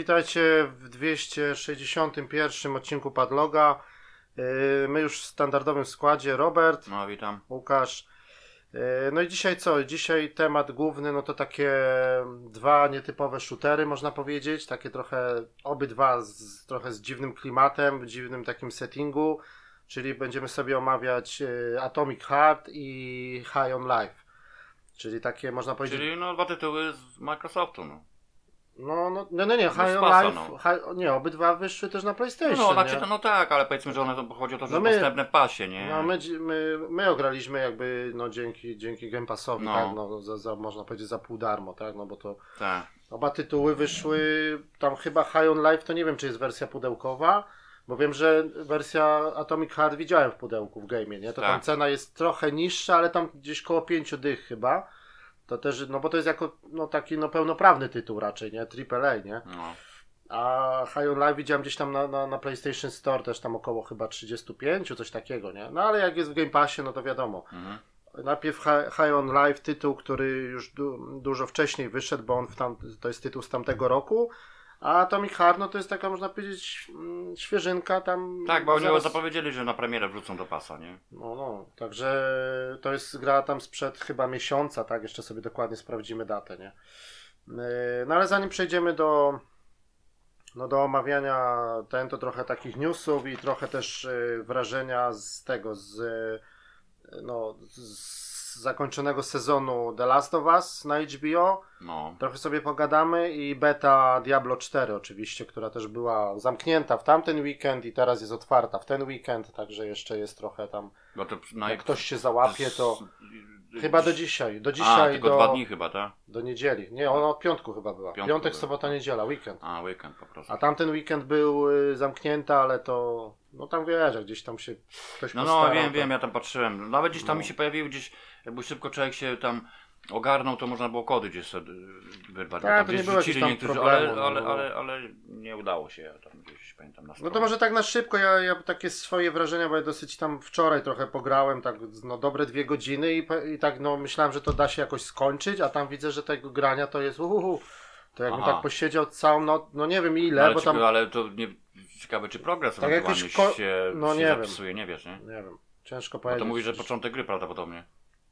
witajcie w 261 odcinku Padloga. Yy, My już w standardowym składzie, Robert, No, witam. Łukasz. Yy, No i dzisiaj co? Dzisiaj temat główny, no to takie dwa nietypowe shootery, można powiedzieć. Takie trochę, obydwa z, trochę z dziwnym klimatem, w dziwnym takim settingu. Czyli będziemy sobie omawiać yy, Atomic Heart i High on Life. Czyli takie, można powiedzieć, Czyli no dwa tytuły z Microsoftu, no. No, no, no, no nie, High Bez on Life, no. high, nie, obydwa wyszły też na PlayStation, No, znaczy, nie? to, no tak, ale powiedzmy, że one to chodzi o to, że No no my- dostępne w pasie, nie? No, my, my, my ograliśmy jakby, no dzięki, dzięki Game Passowi, No. tak, no, za, za, można powiedzieć za pół darmo, tak, no bo to Tak. oba tytuły wyszły, tam chyba High on Life, to nie wiem, czy jest wersja pudełkowa, bo wiem, że wersja Atomic Heart widziałem w pudełku w game, nie, to tam Tak. cena jest trochę niższa, ale tam gdzieś koło pięciu dych chyba, to też, no bo to jest jako, no taki, no pełnoprawny tytuł raczej, nie, AAA, nie, No. A High on Life widziałem gdzieś tam na, na, na PlayStation Store też tam około chyba 35, coś takiego, nie? No ale jak jest w Game Passie, no to wiadomo. Mhm. Najpierw Hi- High on Life, tytuł, który już du, dużo wcześniej wyszedł, bo on w tam, to jest tytuł z tamtego roku. A Atomic Heart, no to jest taka, można powiedzieć, mm, świeżynka tam. Tak, bo oni zaraz- zapowiedzieli, że na premierę wrzucą do pasa, nie? No, no, także to jest gra tam sprzed chyba miesiąca, tak? Jeszcze sobie dokładnie sprawdzimy datę, nie? Yy, No ale zanim przejdziemy do, no, do omawiania ten, to trochę takich newsów i trochę też yy, wrażenia z tego, z, yy, no, z zakończonego sezonu The Last of Us na HBO. No. Trochę sobie pogadamy i beta Diablo 4 oczywiście, która też była zamknięta w tamten weekend i teraz jest otwarta w ten weekend, także jeszcze jest trochę tam Bo to na jak ktoś się załapie, to z- chyba do dzisiaj. Do A, dzisiaj, tylko do, dwa dni chyba, tak? do niedzieli. Nie, ona od piątku chyba była. Piątku Piątek, była. sobota, niedziela, weekend. A, weekend po prostu. A tamten weekend był y, zamknięty, ale to, no tam wiesz, gdzieś tam się ktoś No, no, wiem, to... wiem, ja tam patrzyłem. Nawet gdzieś tam No. mi się pojawiły gdzieś, jakby szybko człowiek się tam ogarnął, to można było kody gdzieś sobie y, wyrwać. Tak, to nie było jakichś tam ale, no, ale, no. ale, ale nie udało się, ja tam gdzieś pamiętam na No to może tak na szybko, ja, ja takie swoje wrażenia, bo ja dosyć tam wczoraj trochę pograłem, tak no dobre dwie godziny i, i tak no myślałem, że to da się jakoś skończyć, a tam widzę, że tego grania to jest uhuhu. To jakbym Aha. tak posiedział całą noc, no nie wiem ile, No, ale, bo tam, ale to nie, ciekawe, czy progres Tak ewentualnie ko- się, no się nie wiem. zapisuje, nie wiesz, nie? nie wiem, ciężko powiedzieć. to mówi, że początek gry prawdopodobnie.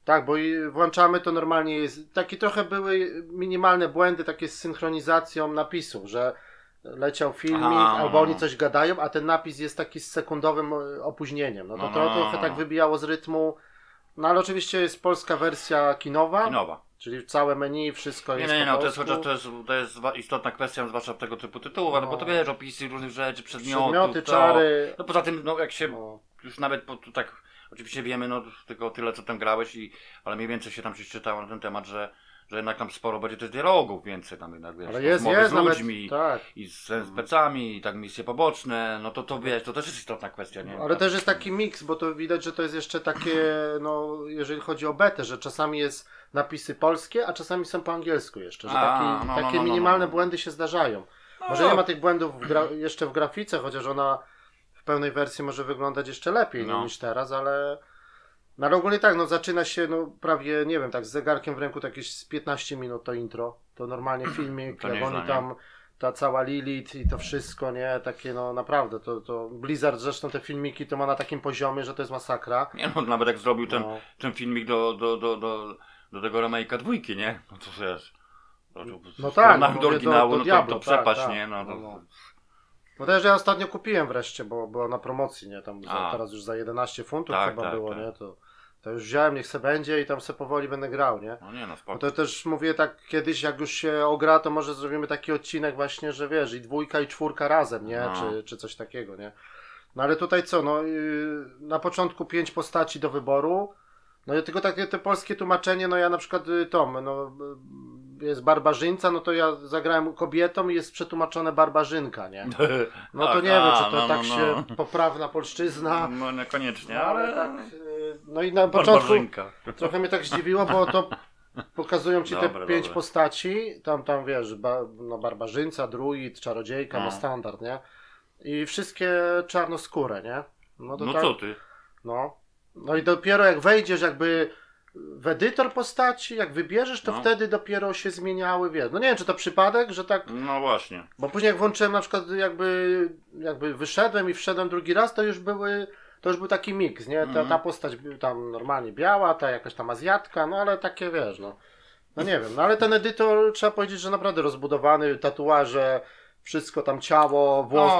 Tak, bo włączamy to normalnie jest. Takie trochę były minimalne błędy takie z synchronizacją napisów, że leciał filmik, no, albo no, oni no. coś gadają, a ten napis jest taki z sekundowym e, opóźnieniem. No to No, to no, no, trochę no. tak wybijało z rytmu. No ale oczywiście jest polska wersja kinowa, Kinowa. czyli całe menu, wszystko Nie, jest nie, nie, no to jest chociaż to jest, to jest istotna kwestia, zwłaszcza tego typu tytułów, No. bo to wiesz, opisy różnych rzeczy, przedmiotów, Przedmioty, to... czary. No poza tym, no jak się No. już nawet po, tak, oczywiście wiemy, no tylko tyle, co tam grałeś, i, ale mniej więcej się tam coś czytało na ten temat, że, że jednak tam sporo będzie też dialogów więcej tam jednak, wiesz, Ale jest, rozmowy jest z nawet, ludźmi tak. i z NPC-ami, i tak misje poboczne, no to to wiesz, to też jest istotna kwestia, nie? Ale też jest taki miks, bo to widać, że to jest jeszcze takie, no, jeżeli chodzi o betę, że czasami jest napisy polskie, a czasami są po angielsku jeszcze, że A, taki, no, no, takie no, no, minimalne no. błędy się zdarzają. No. Może nie ma tych błędów w gra, jeszcze w grafice, chociaż ona pełnej wersji może wyglądać jeszcze lepiej No. niż teraz, ale... No ale ogólnie tak, no zaczyna się, no prawie, nie wiem, tak z zegarkiem w ręku, tak jakieś z 15 minut to intro, to normalnie filmik, To jak oni tam, ta cała Lilith i to wszystko, nie, takie no naprawdę, to, to Blizzard zresztą te filmiki to ma na takim poziomie, że to jest masakra. Nie no, nawet jak zrobił ten, No. ten filmik do, do, do, do, do tego remake'a dwójki, nie? No to wiesz. To, to, No tak, no do oryginału, do- do no to, Diablo, to tak, przepaść, tak. nie? No, to, No, no. No też ja ostatnio kupiłem wreszcie, bo było na promocji, nie, tam za, A. teraz już za 11 funtów Tak, chyba tak, było, tak. nie, to, to już wziąłem, niech se będzie i tam se powoli będę grał, nie. No nie no, spoko. to też mówię tak kiedyś, jak już się ogra, to może zrobimy taki odcinek właśnie, że wiesz, i dwójka i czwórka razem, nie? No. Czy, czy coś takiego, nie? No ale tutaj co, no yy, na początku pięć postaci do wyboru, no i tylko takie te polskie tłumaczenie, no ja na przykład y, Tom, no jest barbarzyńca, no to ja zagrałem kobietą i jest przetłumaczone barbarzynka, nie? No to Tak, nie wiem, czy to no, tak no, się no. poprawna polszczyzna, No niekoniecznie, no, ale tak, y, no i na początku. Trochę mnie tak zdziwiło, bo to pokazują ci te Dobra, pięć dobra. postaci. Tam, tam wiesz, ba, no, barbarzyńca, druid, czarodziejka, No. no standard, nie? I wszystkie czarnoskóre, nie? No to No tak, co ty? No. No i dopiero jak wejdziesz jakby w edytor postaci, jak wybierzesz, to No. wtedy dopiero się zmieniały, wiesz. No nie wiem, czy to przypadek, że tak, No właśnie. bo później jak włączyłem na przykład jakby, jakby wyszedłem i wszedłem drugi raz, to już były, to już był taki miks, nie? Ta, Mhm. ta postać by- tam normalnie biała, ta jakaś tam azjatka, no ale takie, wiesz, no. No nie wiem, no ale ten edytor trzeba powiedzieć, że naprawdę rozbudowany, tatuaże, wszystko tam ciało, włos,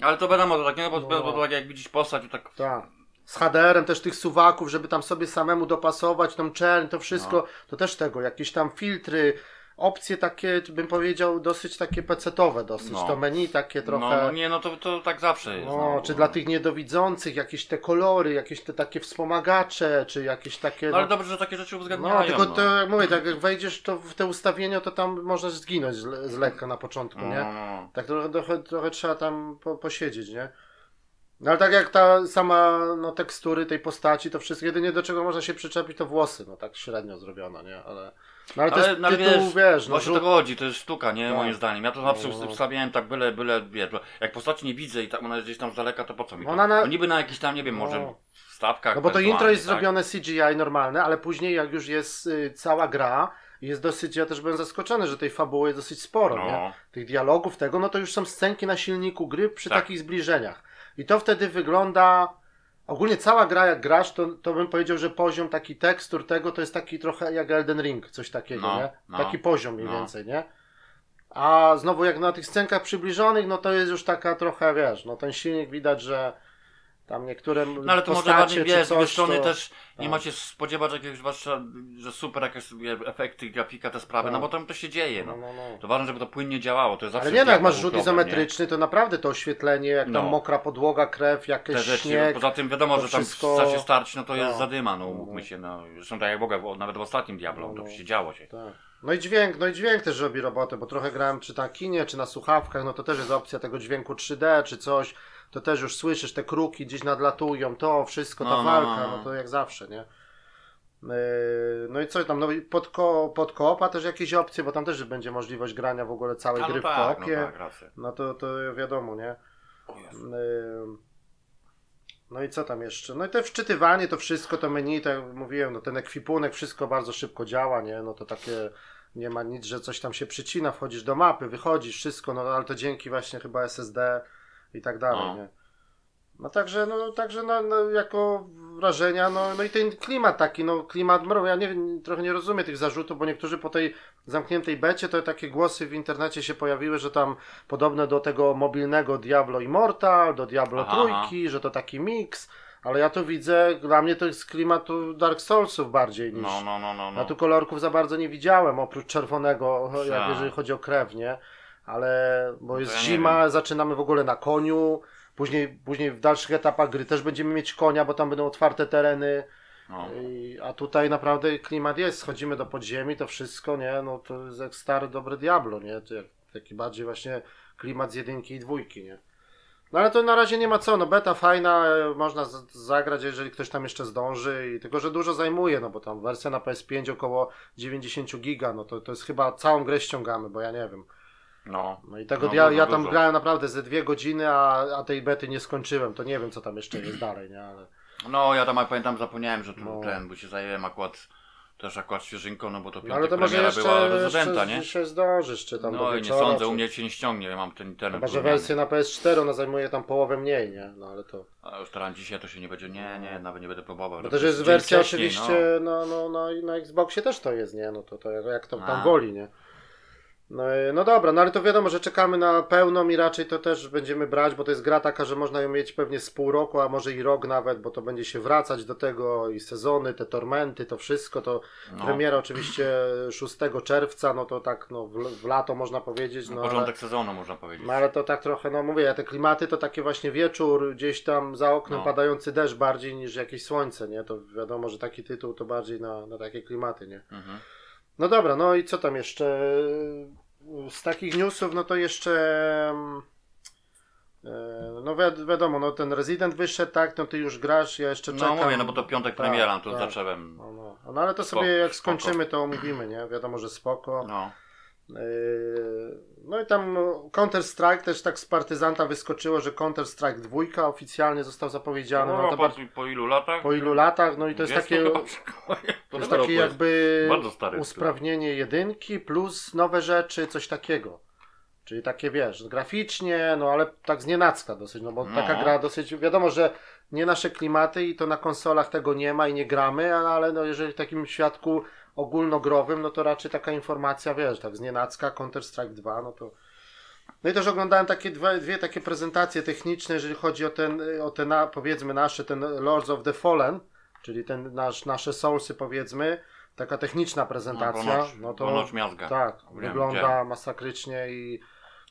No, ale to wiadomo, to tak, nie, bo, No. bo, bo tak jak widzisz postać, to tak... Tak. Z HDR-em też tych suwaków, żeby tam sobie samemu dopasować tą czerń, to wszystko, No. to też tego, jakieś tam filtry, opcje takie, bym powiedział, dosyć takie pecetowe dosyć, No. to menu takie trochę, No, no nie, no to, to tak zawsze jest. no, czy dla tych niedowidzących, jakieś te kolory, jakieś te takie wspomagacze, czy jakieś takie... No, ale dobrze, że takie rzeczy no, uwzględniają. tylko no. to, jak mówię, tak jak wejdziesz to w te ustawienia, to tam możesz zginąć z, z lekka na początku, No, nie? no, no. Tak trochę, trochę, trochę trzeba tam po, posiedzieć, nie? No ale tak jak ta sama no, tekstury tej postaci, to wszystko, jedynie do czego można się przyczepić to włosy, no tak średnio zrobione, nie? Ale, no, ale to Ale, jest no, tytuł, wiesz, wiesz, no, właśnie tego chodzi, to jest sztuka, nie? Tak. Moim zdaniem. Ja to zawsze No, no. ustawiałem tak byle, byle, wiesz, jak postaci nie widzę i tak ona jest gdzieś tam z daleka, to po co mi to? Ona na- No niby na jakiś tam, nie wiem, No. może wstawkach no bo to intro jest tak? zrobione CGI normalne, ale później jak już jest y, cała gra, jest dosyć, ja też byłem zaskoczony, że tej fabuły jest dosyć sporo, nie? No, tych dialogów, tego, no to już są scenki na silniku gry przy Tak. takich zbliżeniach. I to wtedy wygląda. Ogólnie cała gra, jak grasz, to, to bym powiedział, że poziom taki tekstur tego to jest taki trochę jak Elden Ring, coś takiego, No, nie? no, taki poziom mniej no. więcej, nie? A znowu jak na tych scenkach przybliżonych, no to jest już taka trochę, wiesz, no ten silnik widać, że tam niektóre no ale to może bardziej, wiesz, z strony to... też nie tak. ma się spodziewać jakiegoś, zwłaszcza, że super jakieś efekty, grafika, te sprawy, Tak. no bo tam to się dzieje, No, no. no, no. To ważne, żeby to płynnie działało, to jest zawsze Ale nie no, jak masz rzut problem, nie? izometryczny, to naprawdę to oświetlenie, jak tam No. mokra podłoga, krew, Te jakieś rzeczy, śnieg. poza tym wiadomo, że tam wszystko- w czasie starć, no to No. jest zadyma, no No, umówmy no. się, no. Zresztą tak jak w ogóle, bo nawet w ostatnim Diablo, No, to no. się działo się. Tak. No i dźwięk, no i dźwięk też robi robotę, bo trochę grałem czy na kinie, czy na słuchawkach, no to też jest opcja tego dźwięku 3D, czy coś, to też już słyszysz, te kruki gdzieś nadlatują, to wszystko, ta No, no, walka, no, no, no. to jak zawsze, nie? Yy, No i co tam, no pod, ko, pod koopa też jakieś opcje, bo tam też będzie możliwość grania w ogóle całej A, gry no w tak, koopie, no tak, no to, to wiadomo, nie? Yy, No i co tam jeszcze? No i te wczytywanie, to wszystko, to menu, tak jak mówiłem, no ten ekwipunek, wszystko bardzo szybko działa, nie? No to takie, nie ma nic, że coś tam się przycina, wchodzisz do mapy, wychodzisz, wszystko, no ale to dzięki właśnie chyba SSD i tak dalej, No. nie? No także, no, także no, no, jako wrażenia, no, no i ten klimat taki, no klimat mrowy, ja nie, trochę nie rozumiem tych zarzutów, bo niektórzy po tej zamkniętej becie, to takie głosy w internecie się pojawiły, że tam podobne do tego mobilnego Diablo Immortal, do Diablo Aha, trójki, że to taki miks, ale ja tu widzę, dla mnie to jest z klimatu Dark Soulsów bardziej niż... No, no, no, no. Ja no. tu kolorków za bardzo nie widziałem, oprócz czerwonego, jak jeżeli chodzi o krew, nie? Ale, bo No jest ja nie zima, zaczynamy w ogóle na koniu, później, później w dalszych etapach gry też będziemy mieć konia, bo tam będą otwarte tereny, no. i, a tutaj naprawdę klimat jest, schodzimy do podziemi, to wszystko, nie? No to jest jak stary, dobry Diablo, nie? To jak, taki bardziej właśnie klimat z jedynki i dwójki, nie? No ale to na razie nie ma co, no beta fajna, e, można z- zagrać, jeżeli ktoś tam jeszcze zdąży, i tylko że dużo zajmuje, no bo tam wersja na PS5 około 90 giga, no to, to jest chyba całą grę ściągamy, bo ja nie wiem. No. No i tego No, ja, ja tam dużo. grałem naprawdę ze dwie godziny, a, a tej bety nie skończyłem, to nie wiem co tam jeszcze jest dalej, nie? Ale... No, ja tam jak pamiętam, zapomniałem, że tu No. ten, bo się zajęłem akurat też akurat świeżynką, no bo to No piątek ale to może premiera jeszcze, była rezydenta, nie? dzisiaj zdążysz, czy tam No i nie sądzę, czy... u mnie się nie ściągnie, ja mam ten internet. Chyba, że wersja na PS4 ona zajmuje tam połowę mniej, nie? No ale to... A już teraz dzisiaj to się nie będzie, nie, nie, nawet nie będę próbował. Bo też jest wersja oczywiście, no, no, no i na Xboxie też to jest, nie? No to, to jak, jak to tam A. woli, nie? No, no dobra, no ale to wiadomo, że czekamy na pełną i raczej to też będziemy brać, bo to jest gra taka, że można ją mieć pewnie z pół roku, a może i rok nawet, bo to będzie się wracać do tego i sezony, te tormenty, to wszystko, to No. premiera oczywiście 6 czerwca, no to tak no, w, w lato można powiedzieć, No, no ale, początek sezonu można powiedzieć. no ale to tak trochę, no mówię, ja te klimaty to takie właśnie wieczór, gdzieś tam za oknem No. padający deszcz bardziej niż jakieś słońce, nie? To wiadomo, że taki tytuł to bardziej na, na takie klimaty, nie? Mhm. No dobra, no i co tam jeszcze? Z takich newsów, no to jeszcze. mm, e, No wi- wiadomo, no ten Resident wyszedł, tak, no ty już grasz, ja jeszcze czekam. No mówię, no bo to piątek Tak, premiera, to tak. zacząłem. No, no. no ale to sobie Spoko, jak spoko. skończymy, to omówimy, nie? Wiadomo, że spoko. No. Yy, No i tam no, Counter Strike też tak z partyzanta wyskoczyło, że Counter Strike 2 oficjalnie został zapowiedziany. No, No, to po, po ilu latach? po ilu latach, no i to jest takie, to jest takie jakby usprawnienie jedynki plus nowe rzeczy, coś takiego. Czyli takie wiesz, graficznie, no ale tak z nienacka dosyć, no bo No. taka gra dosyć, wiadomo, że nie nasze klimaty i to na konsolach tego nie ma i nie gramy, ale no jeżeli w takim świadku ogólnogrowym, no to raczej taka informacja, wiesz, tak z nienacka, Counter Strike 2, no to... No i też oglądałem takie dwie, dwie takie prezentacje techniczne, jeżeli chodzi o ten, o te na, powiedzmy nasze, ten Lords of the Fallen, czyli ten nasz, nasze Soulsy powiedzmy, taka techniczna prezentacja, ponoć, no to ponoć miazga. tak, Wiem, wygląda widziałem. masakrycznie i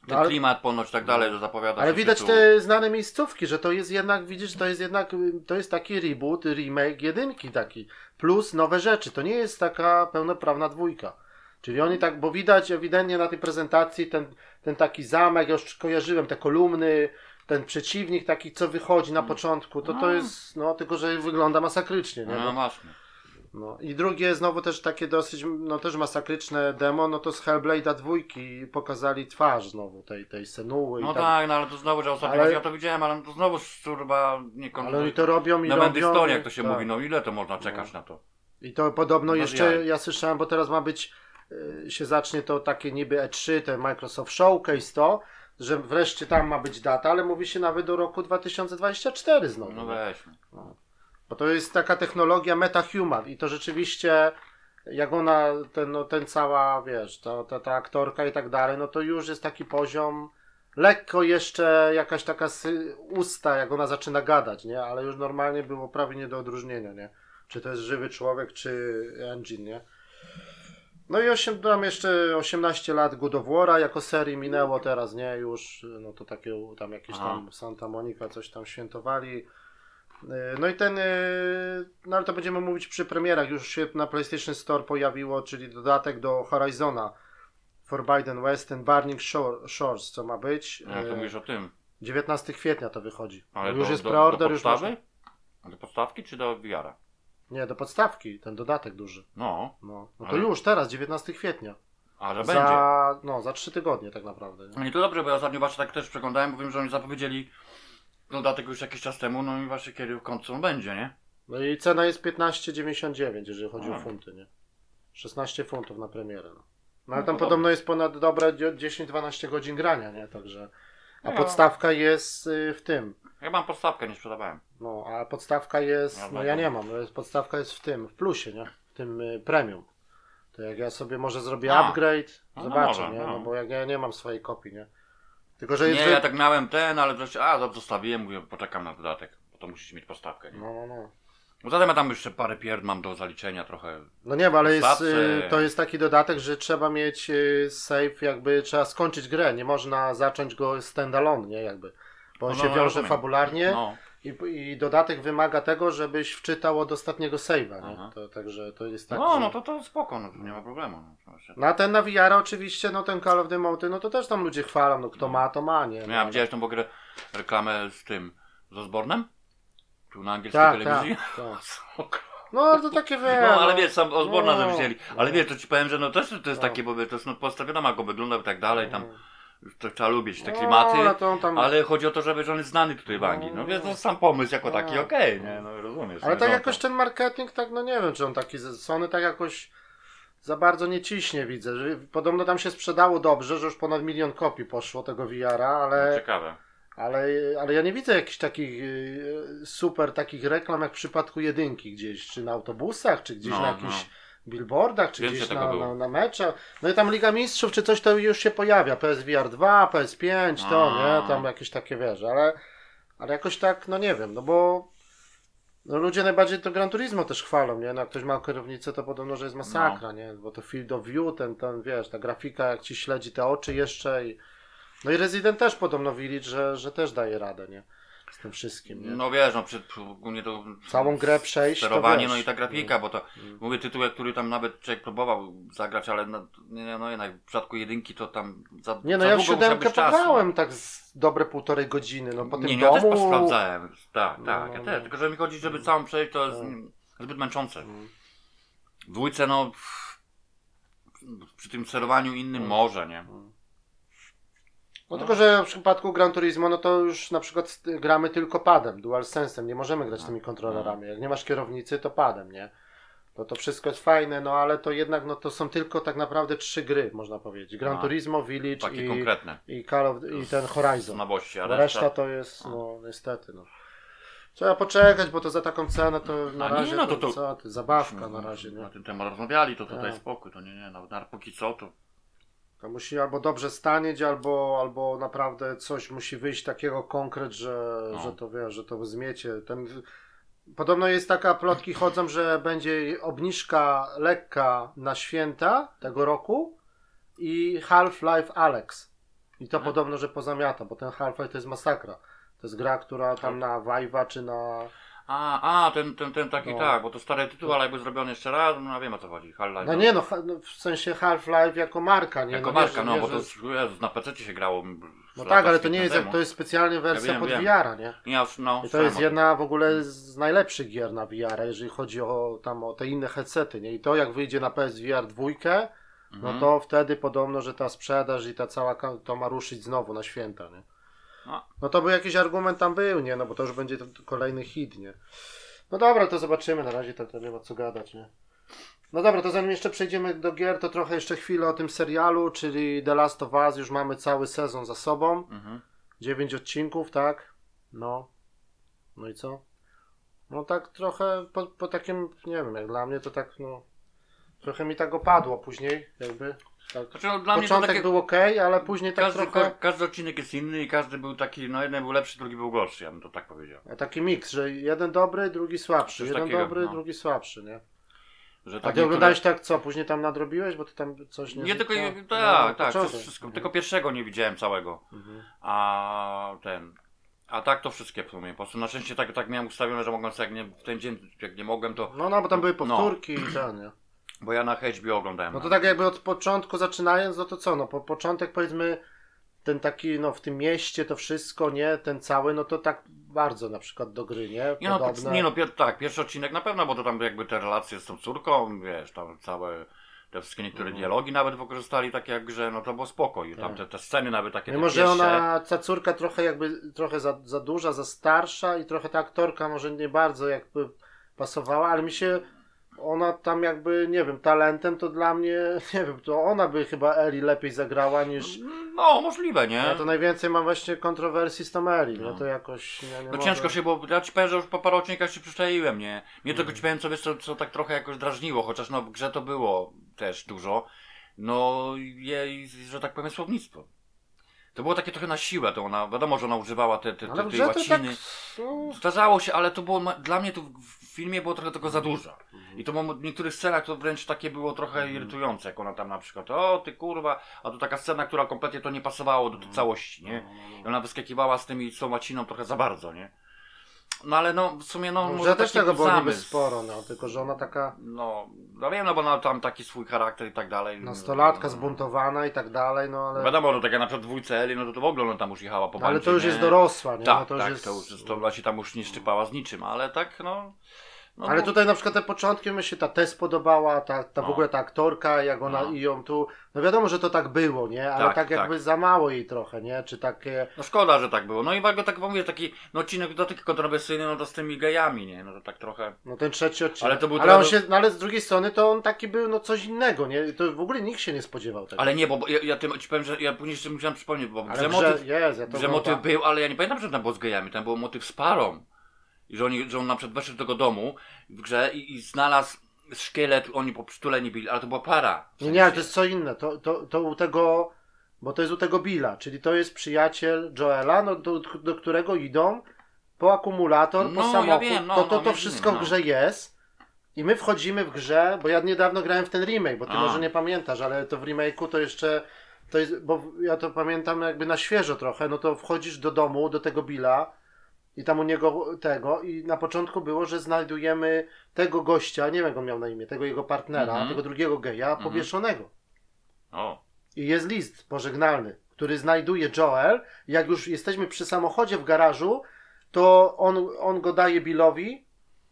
Ten ale- klimat ponoć tak dalej, że zapowiada ale widać tytuł. te znane miejscówki, że to jest jednak, widzisz, to jest jednak, to jest taki reboot, remake jedynki taki, plus nowe rzeczy, to nie jest taka pełnoprawna dwójka. Czyli oni tak, bo widać ewidentnie na tej prezentacji ten, ten taki zamek, ja już kojarzyłem te kolumny, ten przeciwnik taki, co wychodzi na początku, to to No. jest, no tylko, że wygląda masakrycznie, nie? No No, właśnie. No. I drugie, znowu też takie dosyć, no też masakryczne demo, no to z Hellblade'a dwójki pokazali twarz znowu tej, tej Senuły No tak. tak, no ale to znowu, że ostatnio Ale- ja to widziałem, ale to znowu szczurba nie Ale oni to robią i Na robią. historii, jak to się tak. mówi, no ile to można czekać na to? I to podobno Bez jeszcze, jaj. ja słyszałem, bo teraz ma być, y, się zacznie to takie niby E3, ten Microsoft Showcase to, że wreszcie tam ma być data, ale mówi się nawet do roku 2024 znowu. No weźmy. Bo to jest taka technologia metahuman i to rzeczywiście, jak ona, ten, no, ten cała, wiesz, to, ta, ta aktorka i tak dalej, no to już jest taki poziom, lekko jeszcze jakaś taka sy- usta, jak ona zaczyna gadać, nie? Ale już normalnie było prawie nie do odróżnienia, nie? Czy to jest żywy człowiek, czy engine, nie? No i osiem, tam jeszcze 18 lat War'a jako serii minęło teraz, nie? Już, no to takie tam jakieś Aha. tam Santa Monica coś tam świętowali. Yy, No i ten, yy, no ale to będziemy mówić przy premierach, już się na PlayStation Store pojawiło, czyli dodatek do Horizona Forbidden West, ten Burning Shore, Shores, co ma być. No, to Yy, mówisz o tym. 19 kwietnia to wychodzi. Ale już do, jest preorder, do już podstawy? można... A Do podstawki czy do VR-a? Nie, do podstawki, ten dodatek duży. No, No, no to Ale- już teraz, 19 kwietnia. a że będzie. Za, no, za 3 tygodnie tak naprawdę. Nie? No i to dobrze, bo ja ostatnio właśnie tak też przeglądałem, bo wiem, że oni zapowiedzieli dodatek już jakiś czas temu, no i właśnie kiedy w końcu on będzie, nie? No i cena jest 15,99, jeżeli chodzi o funty, nie? 16 funtów na premierę. No, no ale No tam to podobno jest ponad dobre 10-12 godzin grania, nie? Także. A No. podstawka jest y, w tym. Ja mam podstawkę, nie sprzedawałem. No, a podstawka jest. Ja No ja nie mam, no podstawka jest w tym, w plusie, nie? W tym y, premium. To jak ja sobie może zrobię A. upgrade, No, no zobaczę, może, nie? no. No bo jak ja nie mam swojej kopii, nie? Tylko, że. Nie, ja tak miałem ten, ale coś, a zostawiłem, mówię, poczekam na dodatek, bo to musisz mieć podstawkę, nie? No, no, no. Bo zatem ja tam jeszcze parę pierd mam do zaliczenia trochę. No nie, ale jest, y, to jest taki dodatek, że trzeba mieć y, save, jakby trzeba skończyć grę, nie można zacząć go standalone, nie, jakby. Bo on No, się no, wiąże rozumiem. fabularnie No, i, i dodatek wymaga tego, żebyś wczytał od ostatniego save'a. To, także to jest tak, no, że... no to, to spoko, no, to nie ma problemu. No, No a ten na VR oczywiście, no ten Call of the Mountain, no to też tam ludzie chwalą, no kto ma, to ma, nie? No, No, ja widziałeś tą w ogóle reklamę z tym, z Osbornem? Tu na angielskiej tak, tak, telewizji? tak. No ale to takie wie, No, ale wiesz, sam Osborna no, no, wzięli. Ale no. wiesz, to ci powiem, że no też to jest No. takie, bo to jest no, postawiona, jak go wygląda i tak dalej, tam to trzeba lubić te No, klimaty. ale to on tam... Ale chodzi o to, żeby że on jest znany tutaj w Anglii. No więc to sam pomysł jako taki, No. okej, nie, no rozumiesz. Ale tak no, jakoś ten marketing, tak no nie wiem, czy on taki Sony tak jakoś za bardzo nie ciśnie, widzę. Że podobno tam się sprzedało dobrze, że już ponad milion kopii poszło tego VR-a, ale, Ciekawe. ale, ale ja nie widzę jakichś takich y, super takich reklam jak w przypadku jedynki gdzieś, czy na autobusach, czy gdzieś No, na jakichś billboardach, czy Więcej gdzieś na, na, na meczach. No i tam Liga Mistrzów, czy coś to już się pojawia. PSVR 2, PS5, to, A. nie? Tam jakieś takie wiesz, ale, ale jakoś tak, no nie wiem, no bo no ludzie najbardziej to Gran Turismo też chwalą, nie? No jak ktoś ma kierownicę, to podobno, że jest masakra, No. nie? Bo to field of view, ten, ten, wiesz, ta grafika, jak ci śledzi te oczy jeszcze i... No i Resident też podobno Village, że, że też daje radę, nie? Z tym wszystkim, nie? No wiesz, no przed, ogólnie to... Całą grę przejść, Sterowanie, no i ta grafika, bo to... Mm. Mówię tytuł, który tam nawet człowiek próbował zagrać, ale no, nie, no jednak w przypadku jedynki to tam za, Nie, no za ja w siódemkę pograłem tak z dobre półtorej godziny, no po tym nie, nie, ja domu... też sprawdzałem. Tak, No, tak, ja no. też. Tylko, że mi chodzi, żeby całą przejść, to jest mm, zbyt męczące. Mm. W dwójce, no... przy tym sterowaniu innym może, nie? No tylko, że w przypadku Gran Turismo, no to już na przykład gramy tylko padem, DualSense'em, nie możemy grać tymi kontrolerami. Jak nie masz kierownicy, to padem, nie? To to wszystko jest fajne, no ale to jednak, no to są tylko tak naprawdę trzy gry, można powiedzieć. Gran No. Turismo, Village Takie i, konkretne. i Call of, i ten Horizon. Nowości, a reszta... reszta to jest, no niestety, no. Trzeba poczekać, bo to za taką cenę to na A nie, razie no to, to- to- zabawka na razie, Na nie? ten temat rozmawiali, to tutaj Tak. spokój, to nie, nie, no, na póki co to... To musi albo dobrze stanieć, albo, albo naprawdę coś musi wyjść takiego konkret, że, No. że to wiesz, że to zmiecie. Ten... Podobno jest taka, plotki chodzą, że będzie obniżka lekka na święta tego roku i Half-Life Alex. I to Mhm. podobno, że pozamiata, bo ten Half-Life to jest masakra. To jest gra, która tam na Vive'a czy na... A, a, ten, ten, ten taki No. tak, bo to stary tytuł, ale jakby zrobiony jeszcze raz, no wiem o co chodzi. Half-Life. No nie no, ha- no, w sensie Half-Life jako marka, nie? Jako no, marka, no bo to że- jest, Jezus, na PC się grało. No tak, ale to nie jest, jak to jest specjalnie wersja wiem, pod wiem. VR, nie? Ja, no, I to słyszałem jest o tym. jedna w ogóle z najlepszych gier na VR, jeżeli chodzi o tam o te inne headsety, nie? I to jak wyjdzie na PSVR 2, no Mhm. to wtedy podobno, że ta sprzedaż i ta cała ka- to ma ruszyć znowu na święta, nie? No. No to by jakiś argument tam był, nie? No bo to już będzie kolejny hit, nie? No dobra, to zobaczymy, na razie to, to nie ma co gadać, nie? No dobra, to zanim jeszcze przejdziemy do gier, to trochę jeszcze chwilę o tym serialu, czyli The Last of Us, już mamy cały sezon za sobą. Mhm. Dziewięć odcinków, tak? No. No i co? No tak trochę po, po takim, nie wiem, jak dla mnie to tak, no. Trochę mi tak opadło później, jakby. Tak. Znaczy, no, dla mnie to Początek takie... był ok, ale później tak Każdy, trochę. ka- każdy odcinek jest inny i każdy był taki, no jeden był lepszy, drugi był gorszy, ja bym to tak powiedział. Taki miks, że jeden dobry, drugi słabszy. Coś Jeden takiego, dobry, no. drugi słabszy, nie? Że A tak ty niektóre- oglądałeś tak co? Później tam nadrobiłeś, bo ty tam coś nie Nie tylko, no, tak, no, tak, wszystko. Mhm. Tylko pierwszego nie widziałem całego. Mhm. A ten. A tak to wszystkie w sumie. Po prostu na szczęście tak, tak miałem ustawione, że mogłem sobie, jak nie, w ten dzień, jak nie mogłem, to. No, no, bo tam były No. powtórki i ten, nie? Bo ja na HBO oglądałem. No to tak jakby od początku zaczynając, no to co, no po początek powiedzmy ten taki, no w tym mieście to wszystko, nie, ten cały, no to tak bardzo na przykład do gry, nie? Nie no, Podobne. nie no, pier, tak, pierwszy odcinek na pewno, bo to tam jakby te relacje z tą córką, wiesz, tam całe, te wszystkie niektóre Mhm. dialogi nawet wykorzystali tak jak grze, no to było spoko i tam Tak. te, te sceny nawet takie Mimo, te że pierwsze, ona, ta córka trochę jakby, trochę za, za duża, za starsza i trochę ta aktorka może nie bardzo jakby pasowała, ale mi się ona tam jakby, nie wiem, talentem to dla mnie, nie wiem, to ona by chyba Eli lepiej zagrała niż... No, możliwe, nie? Ja to najwięcej mam właśnie kontrowersji z tą Eli, No. nie? To jakoś... Nie, nie No mogę. ciężko się, bo ja ci powiem, że już po paru odcinkach się przyszczaiłem, nie? Mnie Mhm. tylko ci powiem, co co, co tak trochę jakoś drażniło, chociaż no w grze to było też dużo. No jej, że tak powiem, słownictwo. To było takie trochę na siłę, to ona, wiadomo, że ona używała te, te, te, tej to tak... łaciny. No, Zdarzało się, ale to było, dla mnie to filmie było trochę tego za dużo. Mhm. I to w niektórych scenach to wręcz takie było trochę irytujące, jak ona tam na przykład, o ty kurwa, a to taka scena, która kompletnie to nie pasowało do tej całości, nie? I ona wyskakiwała z tymi, z tą łaciną trochę za bardzo, nie? No ale no, w sumie no, No, może że też tego było niby sporo, no, tylko że ona taka No, no wiem, no bo ona tam taki swój charakter i tak dalej. nastolatka no, zbuntowana i tak dalej, no ale, Wiadomo, no tak jak na przykład dwójce Eli, no to, to w ogóle ona tam już jechała po no, ale to już jest dorosła, nie? Tak, no, to już tak, jest... to już to właśnie tam już nie szczypała z niczym, ale tak, no... no Ale tutaj na przykład te początki mi się ta Tess podobała, ta, ta w No. ogóle ta aktorka, jak ona No. i ją tu. No wiadomo, że to tak było, nie? Ale tak, Tak, jakby tak. za mało jej trochę, nie? Czy takie. No szkoda, że tak było. No i bardzo tak mówię, taki no odcinek do taki kontrowersyjny, no to z tymi gejami, nie? No to tak trochę... No ten trzeci odcinek. Ale to był ale on się, no ale z drugiej strony to on taki był no coś innego, nie? To w ogóle nikt się nie spodziewał tego. Ale nie, bo bo ja, ja tym ci powiem, że ja później jeszcze musiałem przypomnieć, bo Ale że w motyw, jest, ja to że motyw był, ale ja nie pamiętam, że tam było z gejami, tam był motyw z parą. I że, oni, że on na przykład weszł do tego domu w grze i, i znalazł szkielet, oni po przytuleni byli, ale to była para. W Nie, nie, ale to sensie. jest co inne. To, to, to u tego. Bo to jest u tego Billa, czyli to jest przyjaciel Joela, no, do, do którego idą po akumulator, po No, ja samochód. wiem, no, to to, no, to wszystko w no. grze jest. I my wchodzimy w grze, bo ja niedawno grałem w ten remake, bo ty A. może nie pamiętasz, ale to w remake'u to jeszcze. To jest, bo ja to pamiętam jakby na świeżo trochę, no to wchodzisz do domu, do tego Billa i tam u niego tego i na początku było, że znajdujemy tego gościa, nie wiem jak on miał na imię, tego jego partnera, Mhm. tego drugiego geja, powieszonego. O, I jest list pożegnalny, który znajduje Joel. Jak już jesteśmy przy samochodzie w garażu, to on, on go daje Billowi.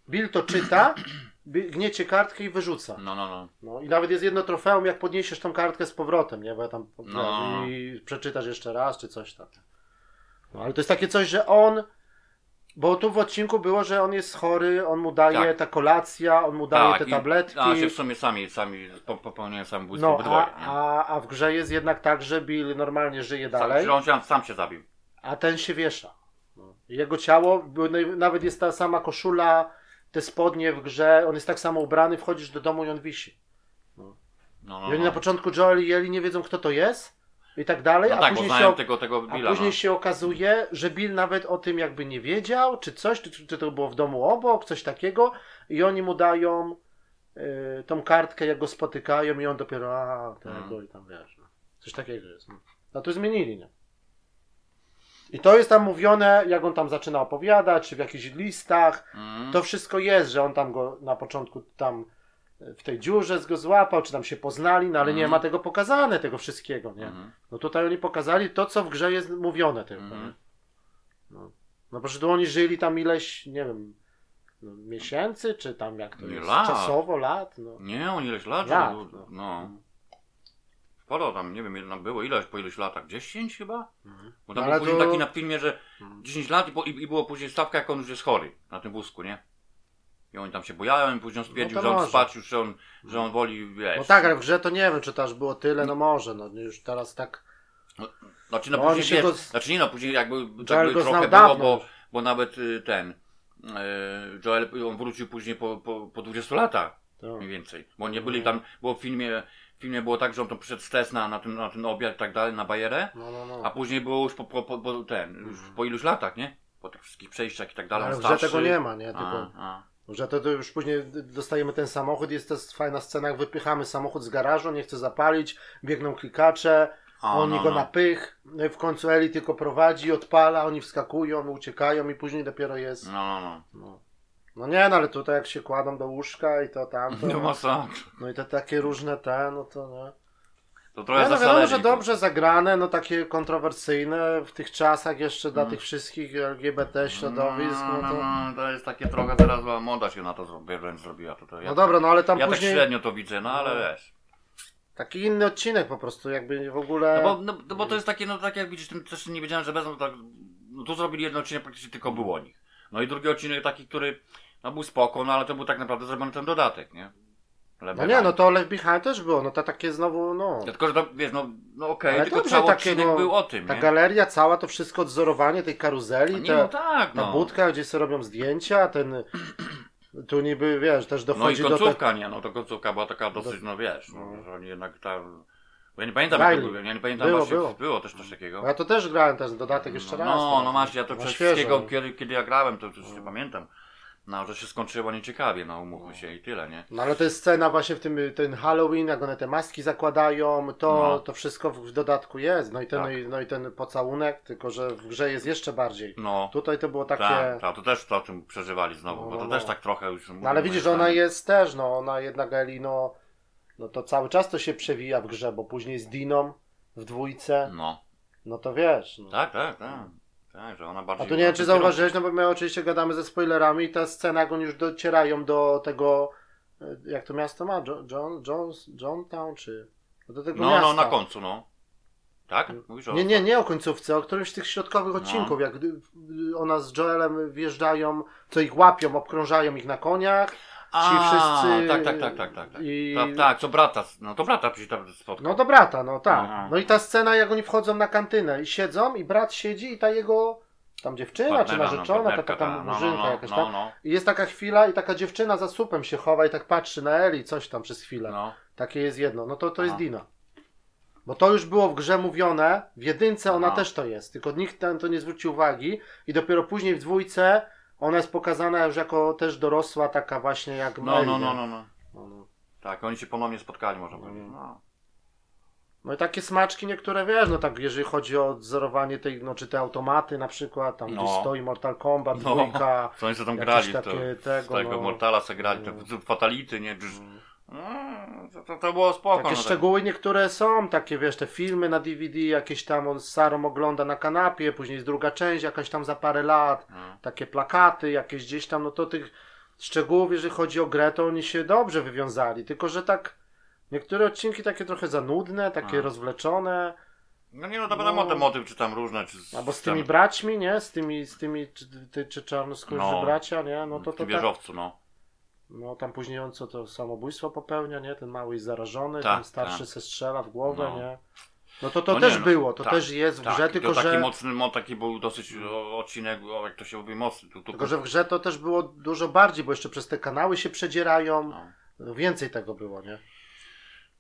Bill to czyta gniecie kartkę i wyrzuca. No, no, no. No i nawet jest jedno trofeum, jak podniesiesz tą kartkę z powrotem, nie? Bo ja tam No. i przeczytasz jeszcze raz, czy coś tam. No ale to jest takie coś, że on. Bo tu w odcinku było, że on jest chory, on mu daje Tak. ta kolacja, on mu daje te i- tabletki. A się w sumie sami, sami po- popełniają samobójstwo no, obydwoje, a, nie? a, a w grze jest jednak tak, że Bill normalnie żyje Sam, dalej, że on się, sam się zabił. a ten się wiesza. No. Jego ciało, bo naj- nawet jest ta sama koszula, te spodnie w grze, on jest tak samo ubrany, wchodzisz do domu i on wisi. No, I no, oni no. na początku Joel i Ellie nie wiedzą, kto to jest i tak dalej, no a tak, później, się, tego, tego a Billa, później no. się okazuje, że Bill nawet o tym jakby nie wiedział, czy coś, czy, czy to było w domu obok, coś takiego i oni mu dają y, tą kartkę, jak go spotykają i on dopiero, a, tego Mhm. i tam wiesz, no. coś takiego jest. No. A tu zmienili, nie? I to jest tam mówione, jak on tam zaczyna opowiadać, czy w jakichś listach, Mm. to wszystko jest, że on tam go na początku tam w tej dziurze go złapał, czy tam się poznali, no ale nie Mhm. ma tego pokazane, tego wszystkiego, nie? Mhm. No tutaj oni pokazali to, co w grze jest mówione tylko, Mhm. nie? No. no po prostu oni żyli tam ileś, nie wiem, no, miesięcy, czy tam jak to Nie, jest, lat. czasowo, lat, no. Nie, on ileś lat, Lat, żył, no. no. Sporo tam, nie wiem, ile nam było, ileś po iluś latach? 10 chyba? Mhm. Bo tam Ale był później to- taki na filmie, że Mhm. 10 lat i, po, i, i było później stawka, jak on już jest chory na tym wózku, nie? I oni tam się bojają i później on stwierdził, No że on spać już, że on, że on woli, wiesz... No tak, ale w grze to nie wiem, czy to aż było tyle, no może, no już teraz tak, Znaczy, no, No, później, wiesz, go- znaczy nie no, później jakby, jakby trochę było, dawno bo, bo nawet y, ten y, Joel, on wrócił później po, po, po 20 latach to, mniej więcej, bo nie byli tam, bo w filmie, w filmie było tak, że on to przyszedł z na, ten, na ten obiad i tak dalej, na bajerę, no, no, no. a później było już po, po, po, po ten, już po iluś latach, nie? Po tych wszystkich przejściach i tak dalej, ale w grze tego nie ma, nie? Tylko, A, a. Że to, to już później dostajemy ten samochód, jest też fajna scena, jak wypychamy samochód z garażu, nie chce zapalić, biegną klikacze, A, oni no, go no. na pych, no w końcu Eli tylko prowadzi, odpala, oni wskakują, uciekają i później dopiero jest. No, no, no. No, no nie, no ale tutaj jak się kładą do łóżka i to tamto, No masakra. no i te takie różne te, no to nie. To trochę Ja, no za wiadomo, że dobrze zagrane, no takie kontrowersyjne w tych czasach jeszcze dla Mm. tych wszystkich LGBT środowisk, no no, to... no, to jest takie trochę teraz moda się na to zrobi, wręcz zrobiła. To, to ja No dobra, no ale tam ja później tak średnio to widzę, no ale No. wiesz. taki inny odcinek po prostu, jakby w ogóle... No bo, no, no bo to jest takie, no tak jak widzisz, tym też nie wiedziałem, że wezmą tak. No tu zrobili jeden odcinek praktycznie tylko był o nich. No i drugi odcinek taki, który no był spoko, no ale to był tak naprawdę zrobiony ten dodatek, nie? No nie, no to Left Behind też było, no to takie znowu, no... Tylko, że to, wiesz, no, no okej, Ale tylko cały takie, no, był o tym, Ta nie? galeria cała, to wszystko odzorowanie tej karuzeli, A nie, te, no tak, ta no. budka, gdzie sobie robią zdjęcia, ten... Tu niby, wiesz, też No i dochodzi do tego... końcówka, nie, no to końcówka była taka dosyć, no wiesz, no, No. że oni jednak tam... Bo ja nie pamiętam, jak to było, ja nie pamiętam Było, właśnie, było. było też coś takiego. Ja to też grałem, ten dodatek jeszcze no, raz. No, tak. no masz, ja to przez wszystkiego, no. kiedy, kiedy ja grałem, to już nie pamiętam. No, że się skończyło nieciekawie, no umówmy się i tyle, nie? No ale to jest scena właśnie w tym, ten Halloween, jak one te maski zakładają, to, No. to wszystko w, w dodatku jest. No i, ten, Tak. no, i, no i ten pocałunek, tylko że w grze jest jeszcze bardziej. No, Tutaj to było takie... tak, tak, to też to o tym przeżywali znowu, No, bo to no, też no. tak trochę już... No ale widzisz, że ona jest też, no ona jednak Eli, no, no to cały czas to się przewija w grze, bo później z Diną w dwójce, No, no to wiesz. No. tak, tak, tak. Tak, że ona A bardziej... tu nie wiem, czy zauważyłeś, no bo my oczywiście gadamy ze spoilerami i ta scena, jak oni już docierają do tego, e, jak to miasto ma? Jo- John, Jones, Johntown, czy? No do tego No, miasta. no, na końcu, no. Tak? Mówisz o... Nie, nie, nie o końcówce, o którymś z tych środkowych No. odcinków, jak y, ona z Joelem wjeżdżają, co ich łapią, obkrążają ich na koniach. A, ci wszyscy- Tak, tak, tak, tak, tak. tak. i- Tak, tak, co brata, no to brata przecież tam spotkał. No do brata, no tak. Aha. No i ta scena, jak oni wchodzą na kantynę i siedzą i brat siedzi i ta jego tam dziewczyna, czy Partnera, no, narzeczona, partnerka, taka ta, no, murzynka no, no, jakaś no, tam. no, I jest taka chwila i taka dziewczyna za słupem się chowa i tak patrzy na Eli, coś tam przez chwilę. no. Takie jest jedno. No to, to jest. Dina. Bo to już było w grze mówione, w jedynce ona też to jest, tylko nikt na to nie zwrócił uwagi i dopiero później w dwójce ona jest pokazana już jako też dorosła, taka właśnie jak No, no, no, no, no. No, no. Tak, oni się ponownie spotkali, można powiedzieć. No. No i takie smaczki niektóre wiesz, no tak jeżeli chodzi o odzorowanie tej, no czy te automaty na przykład, tam No. gdzie stoi Mortal Kombat, No. dwójka, Co oni sobie tam grali, to, takie z tego, tego no. Mortala se grali, No. to Fatality, nie? No, to, to, było spoko. takie no, tak. szczegóły niektóre są, takie wiesz, te filmy na DVD, jakieś tam on z Sarą ogląda na kanapie, później jest druga część, jakaś tam za parę lat, No. takie plakaty jakieś gdzieś tam, no to tych szczegółów, jeżeli chodzi o grę, to oni się dobrze wywiązali, tylko że tak niektóre odcinki takie trochę za nudne, takie A. rozwleczone, No nie no, to wiadomo, No. te motyw, czy tam różne, czy... albo z tam- tymi braćmi, nie? Z tymi, z tymi czy, ty, czy czarnoskórzy No. bracia, nie? No to w to tak, wieżowcu, no. No tam później on co to samobójstwo popełnia, nie? Ten mały jest zarażony, Tak, ten starszy tak. se strzela w głowę, No. nie? No to to No też nie, no, było, to tak, też jest w Tak, grze, tylko taki że... mocny, mo, taki był dosyć odcinek, o, jak to się mówi, mocny. Tu, tu, Tylko, że w grze to też było dużo bardziej, bo jeszcze przez te kanały się przedzierają. no. No, więcej tego było, nie?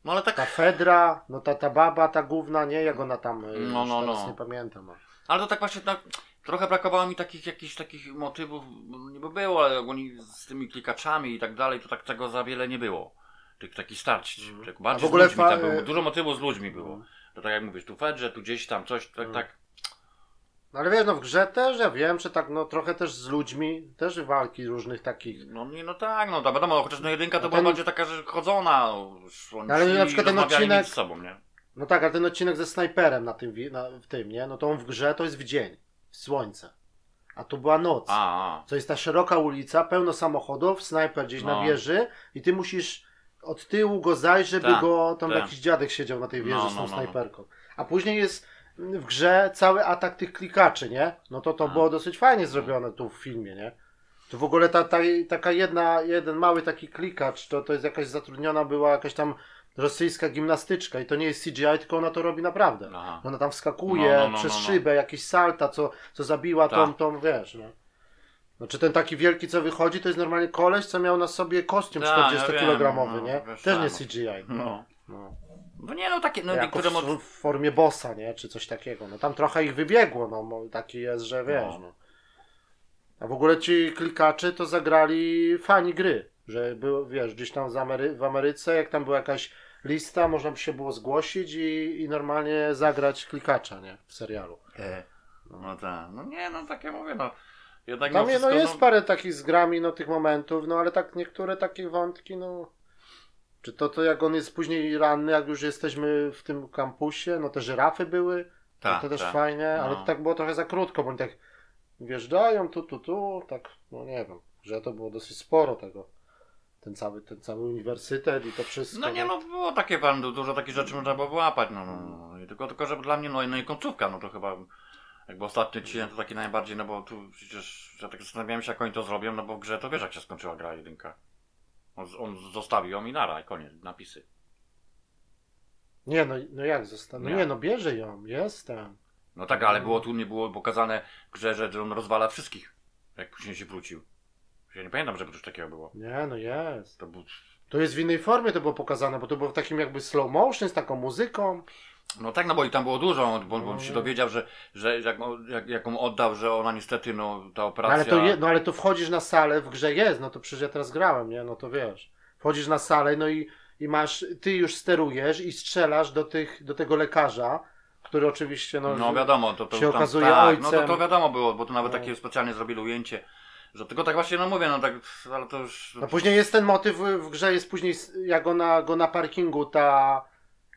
no ale tak, Ta Fedra, no ta, ta baba, ta główna, nie? Jak ona tam, No, no, no. nie pamiętam. a. ale to tak właśnie, tak, trochę brakowało mi takich jakichś takich motywów, no, nie by było, ale oni z tymi klikaczami i tak dalej, to tak tego za wiele nie było. Tych takich starć, tak A bardziej w ogóle z ludźmi fa- tam było, dużo motywów z ludźmi było. Mhm. To tak jak mówisz, tu Fedrze, tu gdzieś tam coś, tak, tak, No ale wiesz, no w grze też, ja wiem, że tak, no trochę też z ludźmi, też walki różnych takich. no nie, no tak, no to wiadomo, chociaż no jedynka to No była ten- bardziej taka, że chodzona, no, ale na przykład ten odcinek- sobą, nie? No tak, ale ten odcinek ze snajperem na tym, na, w tym, nie? No to on w grze to jest w dzień, słońce. A tu była noc. A, a. To jest ta szeroka ulica, pełno samochodów, snajper gdzieś na No. wieży i ty musisz od tyłu go zajść, żeby Tak, go, tam tak. jakiś dziadek siedział na tej wieży No, z tą no, no, no. snajperką. A później jest w grze cały atak tych klikaczy, nie? No to to A. było dosyć fajnie zrobione tu w filmie, nie? To w ogóle ta, ta, taka jedna, jeden mały taki klikacz, to, to jest jakaś zatrudniona była jakaś tam rosyjska gimnastyczka i to nie jest CGI, tylko ona to robi naprawdę. Aha. Ona tam wskakuje No, no, no, przez no, no. szybę, jakieś salta, co, co zabiła tą, Tak. tą, wiesz, no. Znaczy ten taki wielki, co wychodzi, to jest normalnie koleś, co miał na sobie kostium Tak, ja 40-kilogramowy, no, nie? wiesz, Też nie CGI. No. No. Nie, no takie, no jako niektóre w, w formie bossa, nie? Czy coś takiego. No tam trochę ich wybiegło, no taki jest, że wiesz, No. A w ogóle ci klikacze to zagrali fani gry, że był, wiesz, gdzieś tam Amery- w Ameryce, jak tam była jakaś lista, można by się było zgłosić i, i normalnie zagrać klikacza, nie? W serialu. E, No tak, no nie, no takie mówię, no. Jednak Tam no, no wszystko, jest parę takich z grami, no tych momentów, no ale tak niektóre takie wątki, no. Czy to, to jak on jest później ranny, jak już jesteśmy w tym kampusie, no te żyrafy były, Tak, no to też tak. fajnie, ale No. to tak było trochę za krótko, bo oni tak wjeżdżają tu, tu, tu, tak, no nie wiem, że to było dosyć sporo tego. Ten cały, ten cały uniwersytet i to wszystko. No nie, no było takie pan, dużo takich rzeczy można było wyłapać, no, no, no. Tylko, tylko, że dla mnie, no, no i końcówka, no to chyba, jakby ostatni odcinek to taki najbardziej, no bo tu przecież, ja tak zastanawiałem się, jak oni to zrobią, no bo w grze to wiesz, jak się skończyła gra jedynka. On, on zostawił ją i nara, i koniec, napisy. Nie, no, no jak został? No Nie. no bierze ją, jestem. No tak, ale było tu, nie było pokazane w grze, że on rozwala wszystkich, jak później się wrócił. Ja nie pamiętam, żeby coś takiego było. Nie, no jest. To był... To jest w innej formie to było pokazane, bo to było w takim jakby slow motion z taką muzyką. No tak, no bo i tam było dużo, bo, bo on No. się dowiedział, że, że jak, jak, jak on oddał, że ona niestety, no ta No operacja... ale, to je, no ale to wchodzisz na salę, w grze jest, no to przecież ja teraz grałem, nie? No to wiesz. Wchodzisz na salę, no i, i masz, ty już sterujesz i strzelasz do, tych, do tego lekarza, który oczywiście, no, No wiadomo, to, to się tam, okazuje tak, No ojcem. to, to wiadomo było, bo to nawet No. takie specjalnie zrobili ujęcie, że tylko tak właśnie, no mówię, no tak, ale to już... No później jest ten motyw w, grze, jest później, jak ona go na parkingu, ta,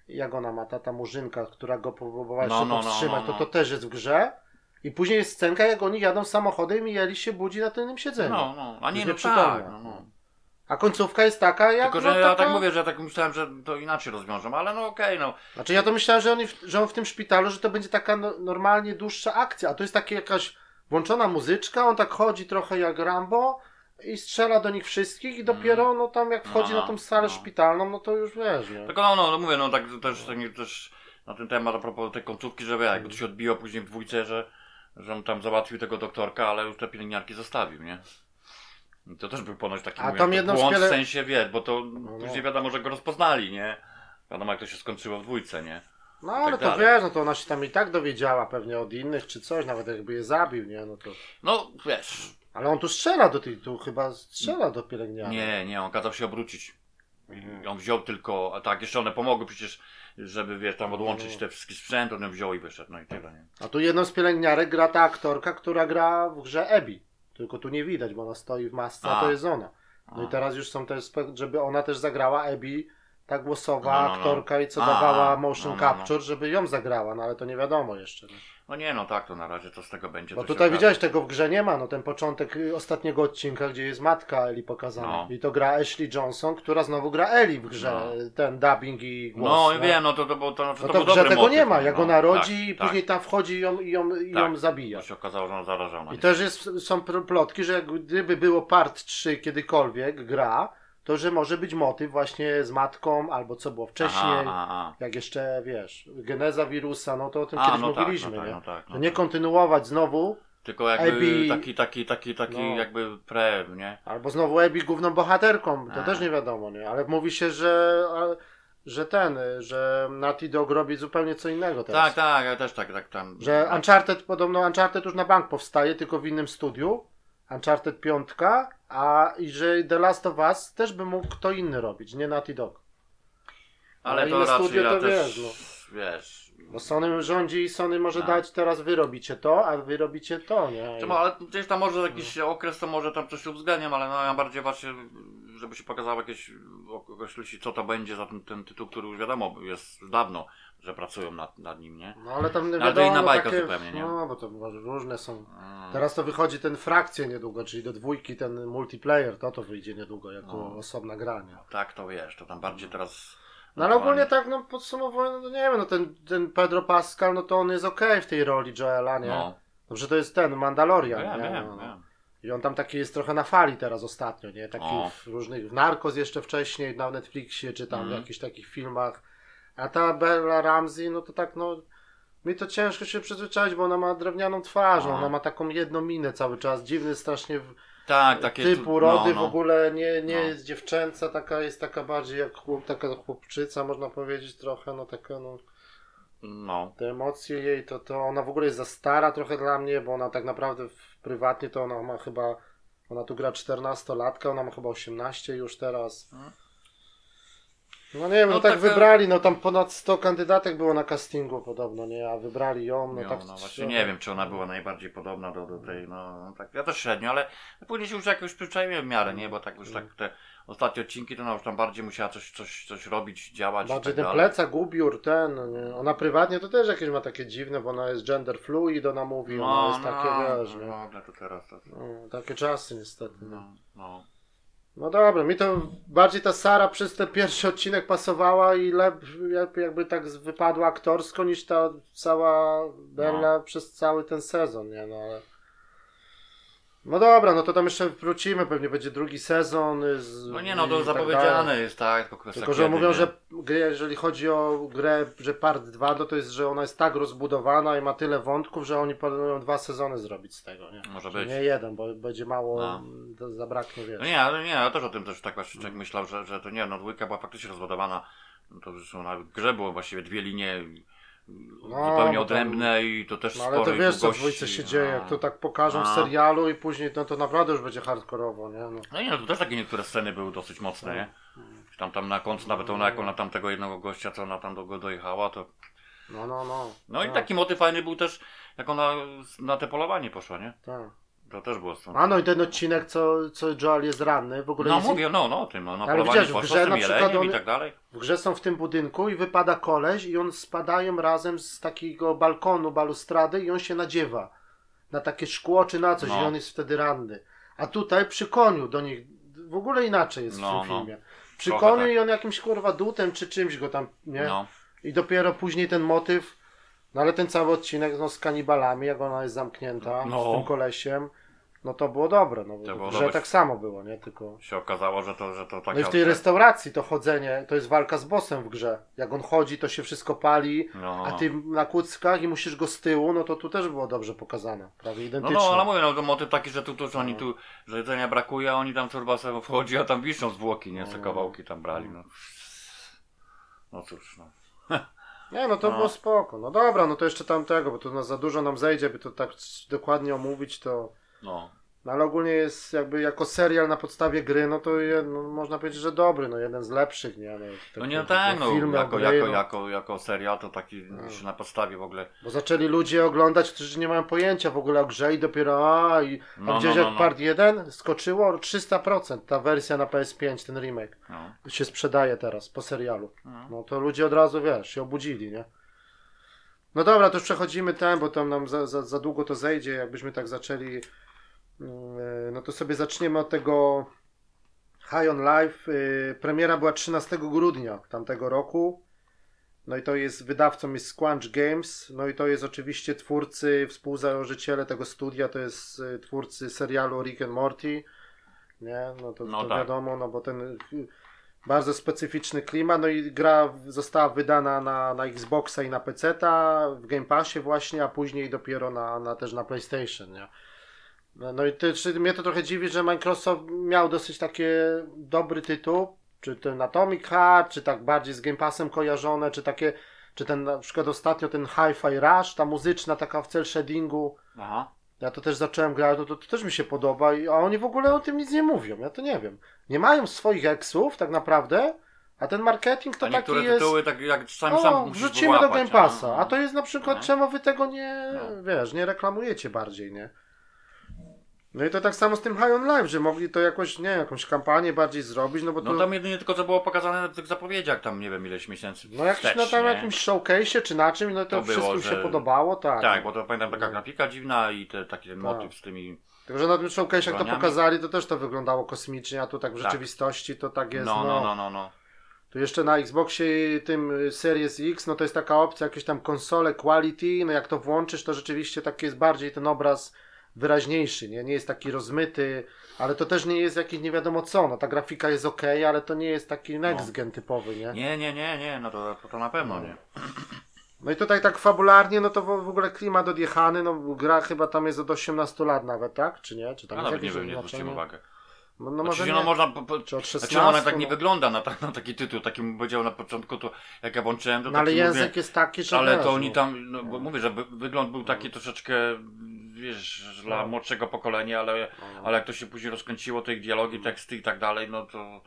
jak ona ma, ta, ta murzynka, która go próbowała No, jeszcze no, no, powstrzymać, no, no. to to też jest w grze. I później jest scenka, jak oni jadą samochodem i Eli się budzi na tylnym siedzeniu. No, no, a nie, no tak. A końcówka jest taka, jak Tylko, że no, ja taka... tak mówię, że ja tak myślałem, że to inaczej rozwiążą, ale no okej, no. Znaczy ja to myślałem, że on, w, że on w tym szpitalu, że to będzie taka no, normalnie dłuższa akcja, a to jest taka jakaś włączona muzyczka, on tak chodzi trochę jak Rambo i strzela do nich wszystkich i dopiero no tam jak wchodzi No, na tą salę no. szpitalną, no to już wiesz, nie? Tylko no, no, no mówię, no tak też, tak, też na ten temat a propos tej końcówki, że jakby to się odbiło później w dwójce, że, że on tam załatwił tego doktorka, ale już te pielęgniarki zostawił, nie? I to też był ponoć taki A mówię, tam z błąd piele- w sensie, wie, bo to no. później wiadomo, że go rozpoznali, nie? Wiadomo jak to się skończyło w dwójce, nie? No ale tak to dalej. wiesz, no to ona się tam i tak dowiedziała pewnie od innych czy coś, nawet jakby je zabił, nie? No to... No, wiesz, Ale on tu strzela do tej, tu chyba strzela do pielęgniarki. nie, nie, on kazał się obrócić. Mhm. On wziął tylko, a tak, jeszcze one pomogły przecież, żeby, wiesz, tam odłączyć No. te wszystkie sprzęt, on wziął i wyszedł, no i tyle, nie? A tu jedną z pielęgniarek gra ta aktorka, która gra w grze Ebi. Tylko tu nie widać, bo ona stoi w masce, a, A. to jest ona. No A. i teraz już są też, żeby ona też zagrała Ebi, ta głosowa No, no, no. aktorka i co A, dawała no, motion no, no. capture, żeby ją zagrała, no ale to nie wiadomo jeszcze. No. No nie, no tak, to na razie to z tego będzie. Bo tutaj widziałeś, tego w grze nie ma, no ten początek ostatniego odcinka, gdzie jest matka Eli pokazana. No. I to gra Ashley Johnson, która znowu gra Eli w grze, No. ten dubbing i głos. No nie? wiem, no to, to, to, to, No to to w grze tego motyw, nie ma, jak no. ona rodzi tak, i tak. później tam wchodzi i ją, i ją, i Tak. ją zabija. To się okazało, że ona zarażona. I też jest, są plotki, że gdyby było part 3 kiedykolwiek gra, to że może być motyw właśnie z matką, albo co było wcześniej, Aha, aha, jak jeszcze, wiesz, geneza wirusa, no to o tym A, kiedyś no tak, mówiliśmy, no tak, nie? no tak, no nie tak. kontynuować znowu, Tylko jakby Abby- taki, taki, taki, taki No. jakby pre, nie? albo znowu Ebi główną bohaterką, to A. też nie wiadomo, nie? Ale mówi się, że, że ten, że Naughty Dog robi zupełnie co innego teraz. Tak, tak, ja też tak, tak tam. Że Uncharted, podobno Uncharted już na bank powstaje, tylko w innym studiu. Uncharted 5, a i że The Last of Us też by mógł kto inny robić, nie Naughty Dog. Ale Ale to raczej studio ja to też, wiesz, wiesz. Bo Sony rządzi i Sony może Tak. dać teraz wy robicie to, a wy robicie to, nie? Czemu, ale gdzieś tam może jakiś okres, to może tam coś uwzględniam, ale no ja bardziej właśnie, żeby się pokazało jakieś, określić co to będzie za ten, ten tytuł, który już wiadomo jest dawno, że pracują nad, nad nim, nie? No ale tam nie Ale to wiadomo, inna bajka takie, zupełnie, nie? No, bo to różne są. Mm. Teraz to wychodzi ten frakcje niedługo, czyli do dwójki ten multiplayer, to to wyjdzie niedługo jako No. osobna gra, nie? Tak, to wiesz, to tam bardziej teraz... No ale ogólnie tak, no podsumowując, no nie wiem, no ten, ten Pedro Pascal, no to on jest okej w tej roli Joela, nie? No, Dobrze, to jest ten, Mandalorian, wiem, nie? wiem, no, no. wiem. I on tam taki jest trochę na fali teraz ostatnio, nie? Taki O. w różnych, w Narcos jeszcze wcześniej na Netflixie, czy tam w Mhm. jakichś takich filmach. A ta Bella Ramsey, no to tak, no... Mi to ciężko się przyzwyczaić, bo ona ma drewnianą twarz, No. ona ma taką jedną minę cały czas, dziwny strasznie Tak, takie... typu no, rody, no. w ogóle nie, nie No. jest dziewczęca, taka jest taka bardziej jak chłop, taka chłopczyca, można powiedzieć trochę, no taka no... No, Te emocje jej, to, to ona w ogóle jest za stara trochę dla mnie, bo ona tak naprawdę w, prywatnie to ona ma chyba, ona tu gra 14-latka, ona ma chyba 18 już teraz. Mhm. No nie wiem, no, No tak taka- wybrali, no tam ponad 100 kandydatek było na castingu podobno, nie, a wybrali ją, no no, tak. no właśnie nie wiem, czy ona była najbardziej podobna do, do tej, no tak, ja też średnio, ale później się już jakoś przyzwyczaiłem w miarę, nie, bo tak już tak te ostatnie odcinki, to ona już tam bardziej musiała coś, coś, coś robić, działać Bardziej tak ten plecak, ubiór, ten, no nie. ona prywatnie to też jakieś ma takie dziwne, bo ona jest gender fluid, ona mówi, ona No, jest no, takie, wiesz, nie. no, no, to teraz to, No, takie czasy niestety. No. no, no. No dobra, mi to bardziej ta Sara przez ten pierwszy odcinek pasowała i lep, jak- jakby tak wypadła aktorsko niż ta cała Bella przez cały ten sezon, nie no ale... No dobra, no to tam jeszcze wrócimy, pewnie będzie drugi sezon. Z, No nie no, to tak zapowiedziane dalej. jest, tak, tylko Tylko, że kiedy, mówią, nie? że grę, jeżeli chodzi o grę, że part 2, to, to jest, że ona jest tak rozbudowana i ma tyle wątków, że oni planują dwa sezony zrobić z tego, nie? Może Że być. Nie jeden, bo będzie mało, No. zabraknie, wiesz. No nie, ale nie, ja też o tym też tak właśnie tak myślał, że, że to nie, no dwójka była faktycznie rozładowana. No to zresztą na grze było właściwie dwie linie No, zupełnie tam- odrębne i to też No ale to wiesz, co w długości. dwójce się dzieje, jak to tak pokażą w A. serialu i później no to naprawdę już będzie hardkorowo, nie? No. No nie, no to też takie niektóre sceny były dosyć mocne, nie? Tam, tam na końcu, nawet ona jak ona tam tego jednego gościa, co ona tam do go dojechała, to... No, no, no. No i Tak, taki motyw fajny był też, jak ona na te polowanie poszła, nie? Tak. To też było stąd. A no i ten odcinek, co, co Joel jest ranny, w ogóle No jest... mówię, no, no o tym, no, Ale widziałeś, w grze na przykład on- i tak dalej. w grze są w tym budynku i wypada koleś i on spadają razem z takiego balkonu, balustrady i on się nadziewa na takie szkło czy na coś No. i on jest wtedy ranny. A tutaj przy koniu do nich w ogóle inaczej jest No, w tym no. filmie. Przy Trochę koniu tak. i on jakimś kurwa dutem czy czymś go tam, nie? No. I dopiero później ten motyw, no ale ten cały odcinek no, z kanibalami, jak ona jest zamknięta No. z tym kolesiem, no to było dobre. No, To było że dobre. tak samo było, nie? Tylko... Się okazało, że to, że to taka... No i w tej restauracji to chodzenie, to jest walka z bossem w grze. Jak on chodzi, to się wszystko pali, No. a ty na kuckach i musisz go z tyłu, no to tu też było dobrze pokazane. Prawie No, identycznie. no, ale mówię, no to motyw taki, że tu, tu że oni tu, że jedzenia brakuje, a oni tam turba sobie wchodzi, a tam wiszą zwłoki, nie? Se No. kawałki tam brali, no. No cóż, no. Nie, no to No. było spoko. No dobra, no to jeszcze tamtego, bo to no, za dużo nam zejdzie, by to tak dokładnie omówić, to No. No ale ogólnie jest jakby jako serial na podstawie gry, no to je, no, można powiedzieć, że dobry, no jeden z lepszych, nie? No, no nie, no tak, no, filmy jako, gry, jako, no. jako, jako serial to taki no. na podstawie w ogóle. Bo zaczęli ludzie oglądać, którzy nie mają pojęcia w ogóle o grze i dopiero a, i no, gdzieś no, jak no, part 1 skoczyło 300% ta wersja na PS5, ten remake się sprzedaje teraz po serialu. No to ludzie od razu, wiesz, się obudzili, nie? No dobra, to już przechodzimy tam, bo tam nam za, za, za długo to zejdzie, jakbyśmy tak zaczęli no to sobie zaczniemy od tego High on Life. Y, premiera była 13 grudnia tamtego roku. No i to jest wydawcą jest Squanch Games. No i to jest oczywiście twórcy, współzałożyciele tego studia, to jest y, twórcy serialu Rick and Morty. Nie, no to, no to tak. wiadomo, no bo ten bardzo specyficzny klimat. No i gra została wydana na, na Xboxa i na PC-ta, w Game Passie właśnie, a później dopiero na, na też na PlayStation, nie? No, no i ty, czy mnie to trochę dziwi, że Microsoft miał dosyć taki dobry tytuł, czy ten Atomic Heart, czy tak bardziej z Game Passem kojarzone, czy takie, czy ten na przykład ostatnio ten Hi-Fi Rush, ta muzyczna taka w cel shadingu. Aha. Ja to też zacząłem grać, to, to, to, też mi się podoba, a oni w ogóle o tym nic nie mówią, ja to nie wiem. Nie mają swoich eksów tak naprawdę, a ten marketing to a taki jest... tytuły tak jak sam, o, sam wrzucimy do Game Passa, a to jest na przykład, no. czemu wy tego nie, no. wiesz, nie reklamujecie bardziej, nie? No i to tak samo z tym High on Life, że mogli to jakoś, nie jakąś kampanię bardziej zrobić, no bo to... No tam jedynie tylko co było pokazane w tych zapowiedziach, tam nie wiem ileś miesięcy No jakiś, wstecz, no tam nie? jakimś showcase czy na czym, no to, to wszystkim było, że... się podobało, tak. Tak, bo to pamiętam taka no. grafika dziwna i te, taki ten tak. motyw z tymi... Tylko, że na tym showcase jak to pokazali, to też to wyglądało kosmicznie, a tu tak w tak. rzeczywistości to tak jest, no... No, no, no, no. Tu jeszcze na Xboxie tym Series X, no to jest taka opcja, jakieś tam konsole quality, no jak to włączysz, to rzeczywiście taki jest bardziej ten obraz wyraźniejszy, nie? nie jest taki rozmyty, ale to też nie jest jakiś nie wiadomo co, no ta grafika jest ok, ale to nie jest taki next no. gen typowy, nie? Nie, nie, nie, nie, no to, to na pewno nie. No i tutaj tak fabularnie, no to w, w ogóle klimat odjechany, no gra chyba tam jest od 18 lat nawet, tak? Czy nie? Czy tam no, nawet nie wiem, nie zwróciłem uwagę. No, no może nie, no można, po, po, czy od 16, znaczy ona tak nie no. wygląda na, na taki tytuł, takim powiedział na początku, to jak ja włączyłem, to no, ale język mówię, jest taki, że Ale to oni no. tam, no, bo mówię, że wygląd był taki troszeczkę wiesz, dla no. młodszego pokolenia, ale, no. ale jak to się później rozkręciło, te ich dialogi, teksty i tak dalej, no to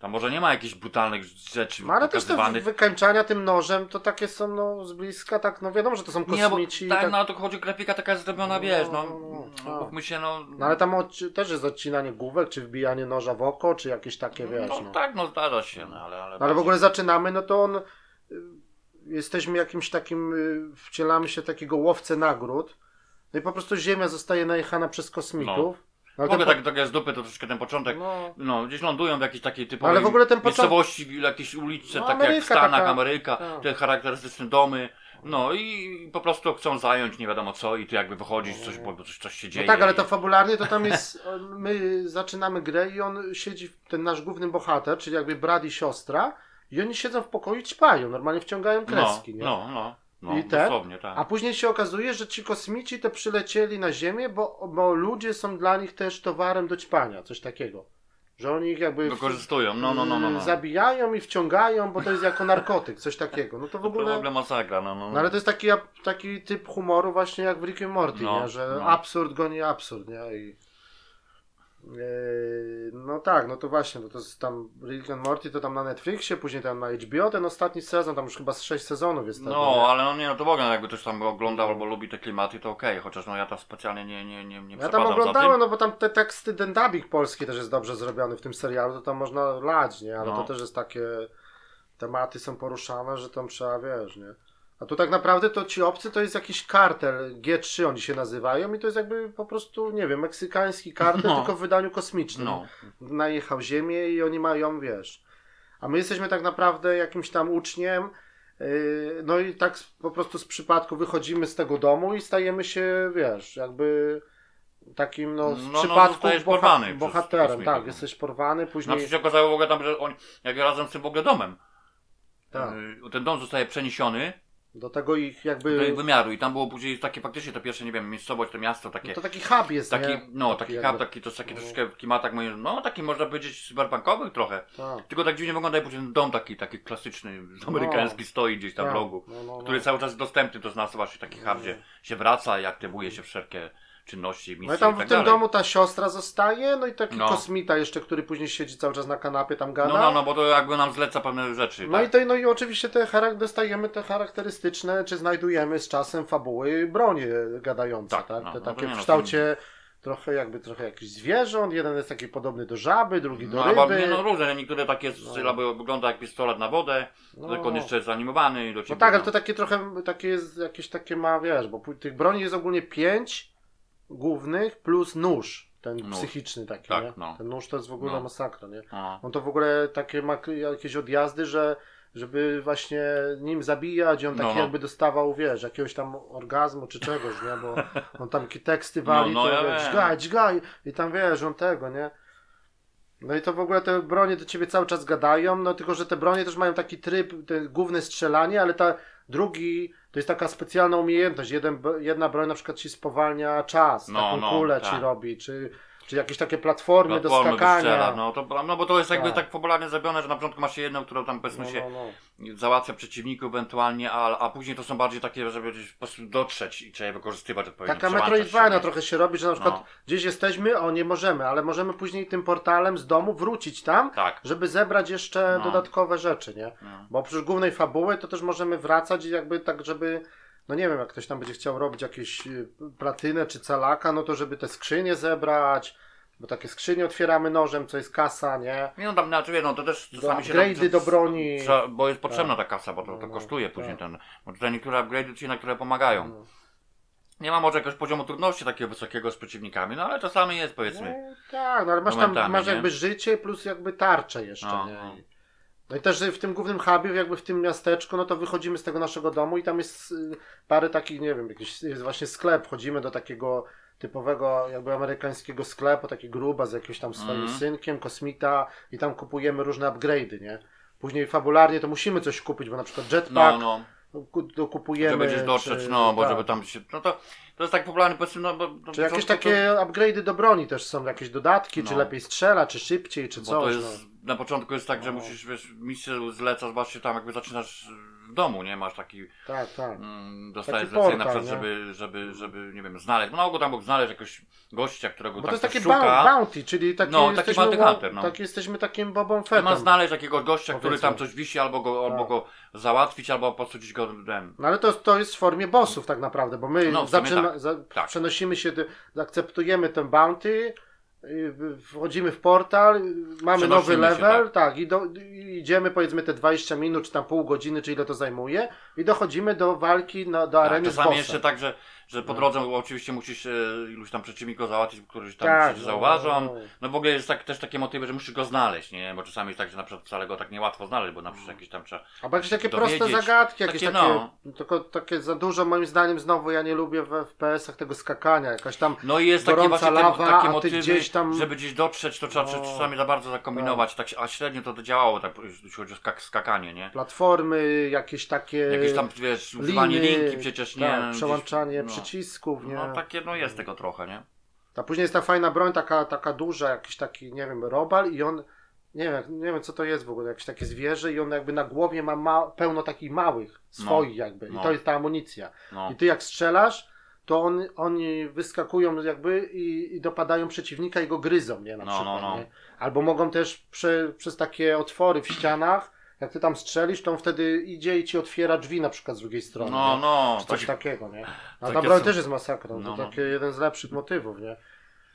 tam może nie ma jakichś brutalnych rzeczy no, ale też te wykańczania tym nożem, to takie są no z bliska, tak, no wiadomo, że to są kosmici. Nie, bo, tak, tak, no to chodzi grafika taka zrobiona, no, wiesz, no, no, no. się, no... No ale tam też jest odcinanie główek, czy wbijanie noża w oko, czy jakieś takie, wiesz, no. no. tak, no zdarza się, no ale... ale, no, ale w ogóle zaczynamy, no to on... Y, jesteśmy jakimś takim, y, wcielamy się takiego łowcę nagród, no i po prostu Ziemia zostaje najechana przez kosmitów. No. No, w ogóle po... tak, tak z dupy to troszkę ten początek, no. no gdzieś lądują w jakiejś takiej typowej ale w ogóle ten początek... miejscowości, jakieś uliczce, no, tak jak w Stanach, taka... Ameryka, tak. te charakterystyczne domy. No i po prostu chcą zająć nie wiadomo co i ty jakby wychodzisz, coś, bo coś, coś się dzieje. No tak, ale to fabularnie to tam jest, my zaczynamy grę i on siedzi, ten nasz główny bohater, czyli jakby brat i siostra i oni siedzą w pokoju i ćpają, normalnie wciągają kreski, no, nie? No, no. No, I te, tak. A później się okazuje, że ci kosmici to przylecieli na Ziemię, bo, bo ludzie są dla nich też towarem do ćpania, coś takiego. Że oni ich jakby. Wykorzystują, no, no, no, no, no. Zabijają i wciągają, bo to jest jako narkotyk, coś takiego. No to w ogóle. To w ogóle masakra, no, no. no ale to jest taki, taki typ humoru, właśnie jak w Rick and Morty, no, nie? że no. absurd goni absurd, nie? I no tak, no to właśnie, no to jest tam Rick and Morty to tam na Netflixie, później tam na HBO ten ostatni sezon, tam już chyba z 6 sezonów jest No, ale no nie, no to w ogóle jakby ktoś tam oglądał albo lubi te klimaty, to okej, okay. chociaż no ja tam specjalnie nie, nie, nie, nie Ja tam oglądałem, no bo tam te teksty, ten dubbing polski też jest dobrze zrobiony w tym serialu, to tam można lać, nie, ale no. to też jest takie, tematy są poruszane, że tam trzeba, wiesz, nie. A tu tak naprawdę to ci obcy to jest jakiś kartel, G3 oni się nazywają i to jest jakby po prostu, nie wiem, meksykański kartel, no. tylko w wydaniu kosmicznym. No. Najechał ziemię i oni mają, wiesz. A my jesteśmy tak naprawdę jakimś tam uczniem, yy, no i tak po prostu z przypadku wychodzimy z tego domu i stajemy się, wiesz, jakby takim, no, z no, no przypadku no, boha bohaterem. Tak, jesteś porwany, później... Znaczy się okazało w ogóle tam, że oni, jak razem z tym w ogóle domem, tak. Yy, ten dom zostaje przeniesiony do tego ich jakby... Do ich wymiaru i tam było później takie faktycznie to pierwsze, nie wiem, miejscowość, to miasto takie... No to taki hub jest, taki, nie? No, taki, taki hub, taki, to jest taki no. troszeczkę w klimatach moim, no taki można powiedzieć cyberpunkowy trochę. Tak. Tylko tak dziwnie wygląda, później ten dom taki, taki klasyczny, amerykański no. stoi gdzieś tam tak. w rogu, no, no, no. który cały czas jest dostępny, to znaczy właśnie taki hub, gdzie się wraca i aktywuje się wszelkie czynności, misji No i tam i tak w tym dalej. domu ta siostra zostaje, no i taki No. kosmita jeszcze, który później siedzi cały czas na kanapie, tam gada. No, no, no, bo to jakby nam zleca pewne rzeczy. No tak. i, te, no i oczywiście te charak- dostajemy te charakterystyczne, czy znajdujemy z czasem fabuły bronie gadające, Tak, tak? no, te no to takie nie w no, kształcie trochę jakby trochę jakichś zwierząt, jeden jest taki podobny do żaby, drugi do No, albo, ryby. nie, no różne, niektóre takie albo wygląda jak pistolet na wodę, No. tylko on jeszcze jest animowany i do No ciebie. tak, ale to takie trochę, takie jest, jakieś takie ma, wiesz, bo tych broni jest ogólnie pięć głównych plus nóż, ten Nóż. psychiczny taki, Tak, nie? no. Ten nóż to jest w ogóle No. masakra, nie? No. On to w ogóle takie ma jakieś odjazdy, że żeby właśnie nim zabijać, on taki No, no. jakby dostawał, wiesz, jakiegoś tam orgazmu czy czegoś, nie? Bo on tam takie teksty wali, No, no, to ja wiesz, wiem. dźgaj, dźgaj i tam wiesz, on tego, nie? No i to w ogóle te bronie do ciebie cały czas gadają, no tylko, że te bronie też mają taki tryb, te główne strzelanie, ale ta drugi, to jest taka specjalna umiejętność. Jeden, jedna broń na przykład ci spowalnia czas, No, taką no, kulę tak. ci robi, czy, czy jakieś takie platformy, Platformy do skakania. no, to, no bo to jest jakby Tak. tak popularnie zrobione, że na początku masz jedną, którą tam powiedzmy no, się no, no. załatwia przeciwników ewentualnie, a, a później to są bardziej takie, żeby gdzieś po prostu dotrzeć i trzeba je wykorzystywać odpowiednio. Taka Metroidvania się, trochę się robi, że na przykład No. gdzieś jesteśmy, o nie możemy, ale możemy później tym portalem z domu wrócić tam, Tak. żeby zebrać jeszcze No. dodatkowe rzeczy, nie? No. Bo oprócz głównej fabuły to też możemy wracać i jakby tak, żeby, no nie wiem, jak ktoś tam będzie chciał robić jakieś y, platynę czy calaka, no to żeby te skrzynie zebrać, bo takie skrzynie otwieramy nożem, co jest kasa, nie? Nie no tam znaczy, no to też Do czasami się upgrade'y do broni. Trzeba, bo jest potrzebna ta kasa, bo to, No, to no, kosztuje później tak. ten. Bo tutaj niektóre upgrade'y ci na które pomagają. No. Nie ma może jakiegoś poziomu trudności takiego wysokiego z przeciwnikami, no ale czasami jest powiedzmy. No, tak, no ale masz tam masz nie? jakby życie plus jakby tarczę jeszcze, No, nie? No. I- No też w tym głównym hubie, jakby w tym miasteczku, no to wychodzimy z tego naszego domu i tam jest y, parę takich, nie wiem, jakiś jest właśnie sklep, chodzimy do takiego typowego jakby amerykańskiego sklepu, taki gruba z jakimś tam swoim Mhm. synkiem, kosmita i tam kupujemy różne upgrade'y, nie? Później fabularnie to musimy coś kupić, bo na przykład No, jetpack no. ku- dokupujemy. Żeby gdzieś dotrzeć, czy- no, bo tak. żeby tam się. No to, to jest tak popularny powiedzmy, no bo. to- Czy jakieś to- to- takie upgrade'y do broni też są, jakieś dodatki, czy No. lepiej strzela, czy szybciej, czy Bo coś. to jest, no. Na początku jest tak, że musisz, wiesz, misję zlecasz właśnie tam, jakby zaczynasz w domu, nie? Masz taki, Tak, tak. mm, dostajesz Taki zlecenie na portal, przykład, nie? żeby, żeby, żeby, nie wiem, znaleźć, no na ogół tam mógł znaleźć jakiegoś gościa, którego Bo tam to jest ktoś takie szuka. bou- bounty, czyli taki, No, taki jesteśmy, bounty hunter, no. tak jesteśmy takim Bobą Fettem. masz znaleźć jakiegoś gościa, który Powiedzmy. tam coś wisi, albo go, albo Tak. go załatwić, albo po prostu gdzieś go ten. No ale to, to jest w formie bossów tak naprawdę, bo my No, w sumie zaczyna, tak. za, Tak. przenosimy się, do, akceptujemy ten bounty, wchodzimy w portal, y, mamy nowy level, tak. tak, i, do, i idziemy powiedzmy te 20 minut, czy tam pół godziny, czy ile to zajmuje i dochodzimy do walki, na, do Tak, areny z czasami bossem. jeszcze tak, że, że po drodze oczywiście musisz e, iluś tam przeciwników załatwić, któryś tam Tak, się no, zauważą. no. No w ogóle jest tak, też takie motywy, że musisz go znaleźć, nie? Bo czasami jest tak, że na przykład wcale go tak niełatwo znaleźć, bo na przykład jakieś tam trzeba... Albo jakieś takie proste dowiedzieć. zagadki, jakieś Takie, takie, no. tylko takie za dużo moim zdaniem znowu ja nie lubię w FPS-ach tego skakania, jakaś tam No i jest takie właśnie te, lawa, a takie ty motywy, gdzieś tam- żeby gdzieś dotrzeć, to trzeba No. czasami za bardzo zakombinować, tak. a średnio to działało, tak, jeśli chodzi o skak skakanie, nie? platformy, jakieś takie Jakieś tam, wiesz, używanie linki przecież, nie? tak, Gdzieś- przełączanie no. Przycisków, nie? No takie, no jest tego trochę, nie? A później jest ta fajna broń, taka, taka duża, jakiś taki, nie wiem, robal i on, nie wiem, nie wiem co to jest w ogóle, jakieś takie zwierzę i on jakby na głowie ma ma pełno takich małych, swoich jakby i no. to jest ta amunicja. No. I ty jak strzelasz, to on, oni wyskakują jakby i, i dopadają przeciwnika i go gryzą, nie? Na No, przykład, no, no. Nie? Albo mogą też prze, przez takie otwory w ścianach, jak ty tam strzelisz, to on wtedy idzie i ci otwiera drzwi na przykład z drugiej strony. No, nie? no, Czy coś tak, takiego, nie? A ta broń też jest masakrą, No, to no. takie jeden z lepszych motywów, nie?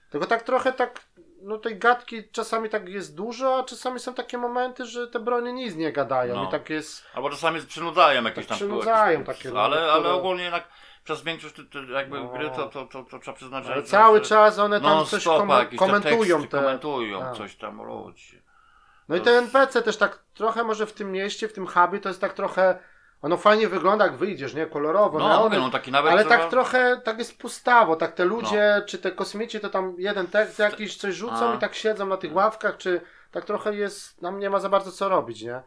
Tylko tak trochę tak, no tej gadki czasami tak jest dużo, a czasami są takie momenty, że te broni nic nie gadają No. i tak jest... Albo czasami przynudzają jakieś Tak tam... przynudzają jakieś, takie, no, ale, ale niektóre- ogólnie jednak przez większość jakby No. gry to, to, to, to trzeba przyznać, że... Ale cały że czas one tam coś kom te komentują teksty te... komentują Tak. coś tam, ludzie. No i To te jest- NPC też tak trochę może w tym mieście, w tym hubie to jest tak trochę... Ono fajnie wygląda jak wyjdziesz, nie? Kolorowo, No, neony, no taki nawet... Ale trzeba- tak trochę, tak jest pustawo, tak te ludzie, czy te kosmici, to tam jeden tekst jakiś coś rzucą A. i tak siedzą na tych ławkach, czy tak trochę jest, nam nie ma za bardzo co robić, nie?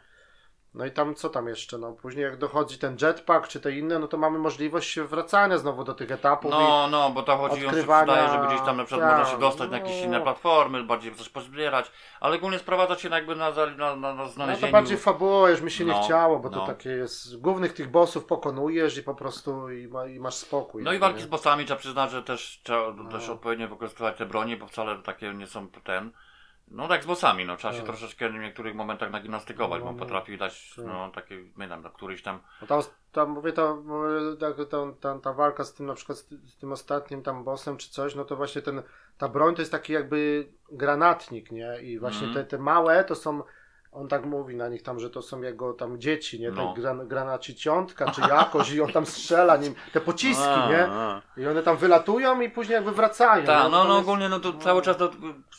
No i tam co tam jeszcze? No później jak dochodzi ten jetpack czy te inne, no to mamy możliwość wracania znowu do tych etapów. No, no, bo tam chodzi o odkrywania- sprzedaje, żeby gdzieś tam na przykład tak, można się dostać na jakieś no. inne platformy, bardziej coś pozbierać, ale ogólnie sprowadza się jakby na, na, na, na No to bardziej fabuła, już mi się nie No, chciało, bo to no. takie jest. Głównych tych bossów pokonujesz i po prostu i, ma, i masz spokój. No i nie? walki z bossami trzeba przyznać, że też trzeba No. też odpowiednio wykorzystywać te bronie, bo wcale takie nie są ten. No tak z bossami, no trzeba się Tak. troszeczkę w niektórych momentach nagimnastykować, No, bo no. potrafi dać, Tak. no takie, pamiętam, na któryś tam, No tam, tam mówię, tak, ta, ta, ta walka z tym na przykład z, tym ostatnim tam bossem czy coś, no to właśnie ten, ta broń to jest taki jakby granatnik, nie? I właśnie Mhm. te, te małe to są, on tak mówi na nich tam, że to są jego tam dzieci, nie? No. gran, granaciciontka czy jakoś i on tam strzela nim, te pociski, A, nie? a. I one tam wylatują i później jakby wracają. Tak, no, To no jest- ogólnie no to no. cały czas to,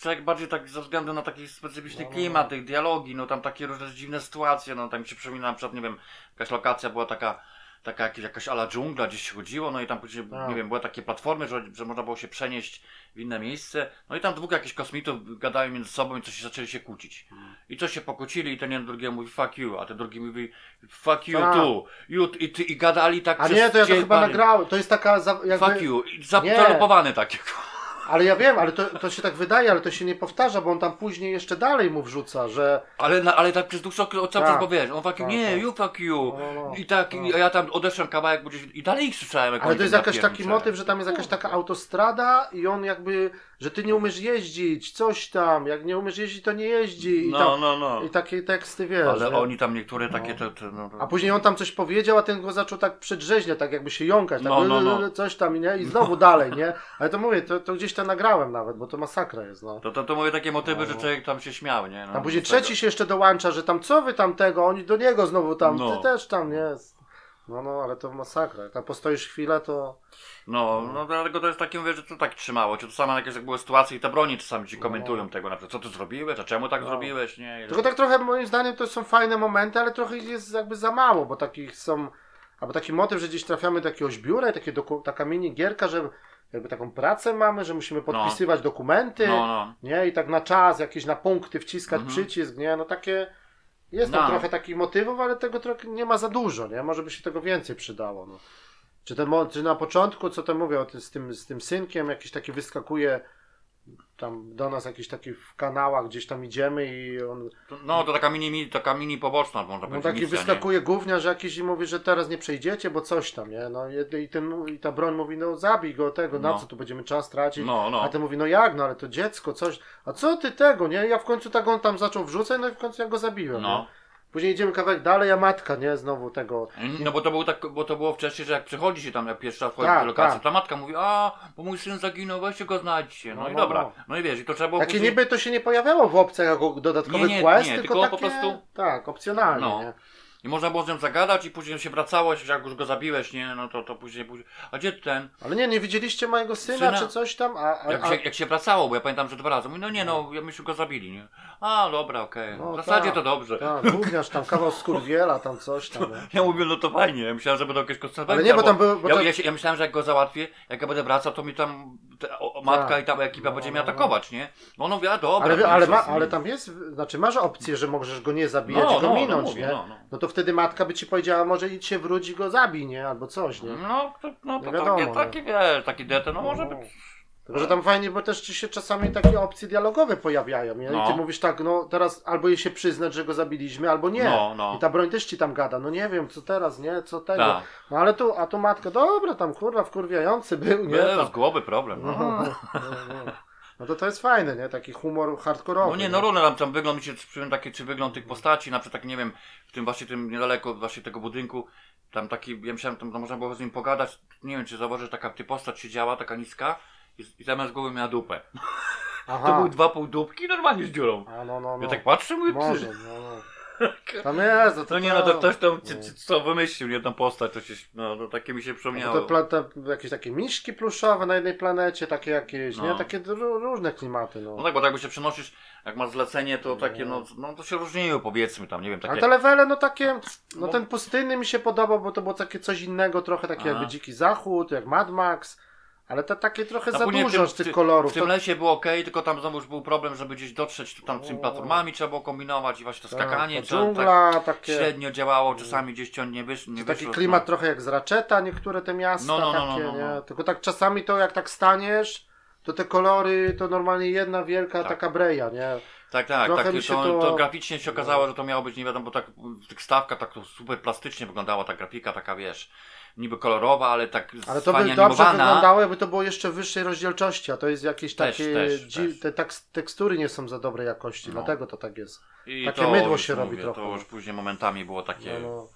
tak bardziej tak ze względu na taki specyficzny No, no, klimat, no. tych dialogi, no tam takie różne dziwne sytuacje, no tam mi się przypomina na przykład, nie wiem, jakaś lokacja była taka, taka jakaś, jakaś ala dżungla, gdzieś się chodziło, no i tam później, Tak. nie wiem, były takie platformy, że, że można było się przenieść w inne miejsce, no i tam dwóch jakichś kosmitów gadają między sobą i coś się zaczęli się kłócić. I coś się pokłócili i ten jeden drugiemu mówi fuck you, a ten drugi mówi fuck you Tak. too, you, i, ty, i gadali tak A przez nie, to ja to dzień, chyba parę- nagrałem. To jest taka za, jakby... Fuck you, i zalopowany takie. Ale ja wiem, ale to, to się tak wydaje, ale to się nie powtarza, bo on tam później jeszcze dalej mu wrzuca, że Ale, na, ale tak przez dłuższy okres cały Tak. czas, bo wiesz, on you, Tak, nie, tak. you fuck you. No, no, I tak, i, ja tam odeszłem kawałek gdzieś i dalej ich słyszałem. Jak Ale to jest jakiś taki motyw, że tam jest jakaś taka autostrada i on jakby, że ty nie umiesz jeździć, coś tam, jak nie umiesz jeździć, to nie jeździ i, No, tam, no, no. i takie teksty, wiesz. Ale nie? oni tam niektóre takie, No. te, te, no, A później on tam coś powiedział, a ten go zaczął tak przedrzeźniać, tak jakby się jąkać, tak No, no, no. coś tam, nie? I znowu dalej, nie? Ale to mówię, to, to gdzieś tam nagrałem nawet, bo to masakra jest, no. to, to, to mówię takie motywy, No, że no. człowiek tam się śmiał, nie? No, Tam później trzeci się jeszcze dołącza, że tam co wy tam tego, oni do niego znowu tam, No. ty też tam, nie? No, no, ale to masakra. Jak tam postoisz chwilę, to... No, no dlatego to jest takie, mówię, że to tak trzymało. Czy to samo jakieś jak były sytuacje i te broni czasami ci No. komentują tego, na przykład, co ty zrobiłeś, a czemu tak No. zrobiłeś, nie? Tylko tak trochę moim zdaniem to są fajne momenty, ale trochę ich jest jakby za mało, bo takich są... Albo taki motyw, że gdzieś trafiamy do jakiegoś biura i takie doku, taka mini gierka, że jakby taką pracę mamy, że musimy podpisywać dokumenty, No, no. nie? I tak na czas, jakieś na punkty wciskać Mhm. przycisk, nie? No takie... Jest tam No. trochę takich motywów, ale tego trochę nie ma za dużo, nie? Może by się tego więcej przydało, no. Czy, ten, czy na początku, co tam mówię, o tym, z, tym, z tym synkiem, jakiś taki wyskakuje tam do nas jakiś taki w kanałach, gdzieś tam idziemy i on No, to taka mini, mini- taka mini poboczna, można no powiedzieć, taki misja, wyskakuje gówniarz jakiś i mówi, że teraz nie przejdziecie, bo coś tam, nie? No i, i, ten, i ta broń mówi, no zabij go tego, na No. co tu będziemy czas tracić? No, no. A ten mówi, no jak, no ale to dziecko, coś, a co ty tego, nie? Ja w końcu tak on tam zaczął wrzucać, no i w końcu ja go zabiłem, No. nie? Później idziemy kawałek dalej, a matka, nie? Znowu tego, No bo to, był tak, bo to było wcześniej, że jak przychodzi się tam, jak pierwszy raz wchodzi Tak, do lokacji, tak. ta matka mówi, a, bo mój syn zaginął, weźcie go znajdźcie. No, No, i no, dobra. no. No i wiesz, i to trzeba było takie później... niby to się nie pojawiało w opcjach jako dodatkowy Nie, nie, quest, nie, tylko, tylko takie, po prostu- tak, opcjonalnie, No. nie? I można było z nią zagadać i później się wracało, jak już go zabiłeś, nie, no to, to później, później, a gdzie ten? Ale nie, nie widzieliście mojego syna, Syna? czy coś tam, a, a, Jak, a się, jak się wracało, bo ja pamiętam, że dwa razy, mówi, no nie, no, ja myśmy go zabili, nie. A, dobra, okej, No w zasadzie tak, to dobrze. tak, gówniarz tam, kawał skurwiela, tam coś tam, nie? Ja mówię, no to fajnie, ja myślałem, że będą jakieś konsekwencje. Ale nie, bo tam było- bo ja, to- ja, ja myślałem, że jak go załatwię, jak ja będę wracał, to mi tam te, o, matka Tak. i tam ekipa No, będzie no, mnie no. atakować, nie? No ona mówi, a dobra. Ale, no ale, ma, ale tam jest, znaczy masz opcję, że możesz go nie zabijać No, i go no, no minąć, mówię, nie? no, no. No to wtedy matka by ci powiedziała, może idź się wróć i go zabij, nie? Albo coś, nie? No, to, no, to wiadomo, takie, no. takie, wiesz, taki detę, no może No. być. Tylko, że tam fajnie, bo też ci się czasami takie opcje dialogowe pojawiają, nie? I No. ty mówisz tak, no teraz albo jej się przyznać, że go zabiliśmy, albo nie. No, no. I ta broń też ci tam gada, no nie wiem, co teraz, nie? Co tego? Tak. No ale tu, a tu matka, dobra, tam kurwa wkurwiający był, nie? Tam, z głowy problem. no, No, no, no. no to to jest fajne, nie? Taki humor hardkorowy. no nie, no różne tam, tam wygląd mi się przypomina taki, czy wygląd tych postaci, na przykład tak, nie wiem, w tym właśnie tym niedaleko właśnie tego budynku, tam taki, ja myślałem, tam, tam można było z nim pogadać, nie wiem, czy zauważysz, taka ty postać siedziała, taka niska i, i zamiast głowy miała dupę. Aha. To były dwa pół dupki normalnie z dziurą. A, no, no, no. Ja tak patrzę, mówię, Może, no, no. Tam jest, no to No nie, no to ktoś tam, c- c- co wymyślił, nie, tą postać, to się, no, to takie mi się No przypomniało. to pla, te, jakieś takie miszki pluszowe na jednej planecie, takie jakieś, nie? No. Takie ró- różne klimaty, no. No tak, bo tak jakby się przenosisz, jak masz zlecenie, to takie, no, no to się różniły powiedzmy tam, nie wiem, Ale takie... te levele, no takie, no No. ten pustynny mi się podobał, bo to było takie coś innego, trochę takie Aha. jakby Dziki Zachód, jak Mad Max, Ale to takie trochę A za dużo z tych kolorów. W tym To, lesie było ok, tylko tam znowu już był problem, żeby gdzieś dotrzeć, tu tam z tymi platformami trzeba było kombinować i właśnie to skakanie, tak, trzeba- tak dżungla, takie, średnio działało, czasami gdzieś ciąg nie, wysz, nie taki wyszło. klimat no. trochę jak z Ratcheta, niektóre te miasta No, no, no, takie, no, no, no. nie? Tylko tak czasami to jak tak staniesz, to te kolory to normalnie jedna wielka Tak. taka breja, nie? Tak, tak, Trochę tak to, to- to graficznie się okazało, że to miało być nie wiadomo, bo tak w tych stawkach tak to super plastycznie wyglądała ta grafika, taka wiesz, niby kolorowa, ale tak Ale to by dobrze wyglądało, jakby to było jeszcze wyższej rozdzielczości, a to jest jakieś Też, takie, też, też. te tak, tekstury nie są za dobrej jakości, No. dlatego to tak jest. I takie to mydło się robi mówię, trochę. To już później momentami było takie... No, no.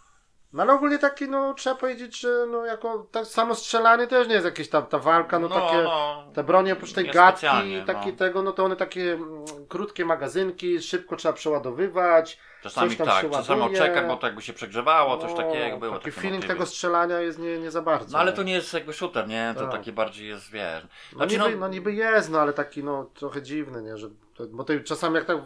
No ale ogólnie taki, no trzeba powiedzieć, że no jako tak samo strzelanie też nie jest jakieś tam ta walka, no, takie no. te bronie oprócz tej gadki, takie no. tego, no to one takie mm, krótkie magazynki, szybko trzeba przeładowywać. Czasami tak, się czasami czekać, bo to jakby się przegrzewało, coś No, takiego było. Taki feeling motywy. tego strzelania jest nie, nie za bardzo. No ale nie? to nie jest jakby shooter, nie? To Tak. takie bardziej jest, wiesz... No, Znaczy, niby, no- no niby jest, no ale taki no trochę dziwny, nie? Że, bo to czasami jak tak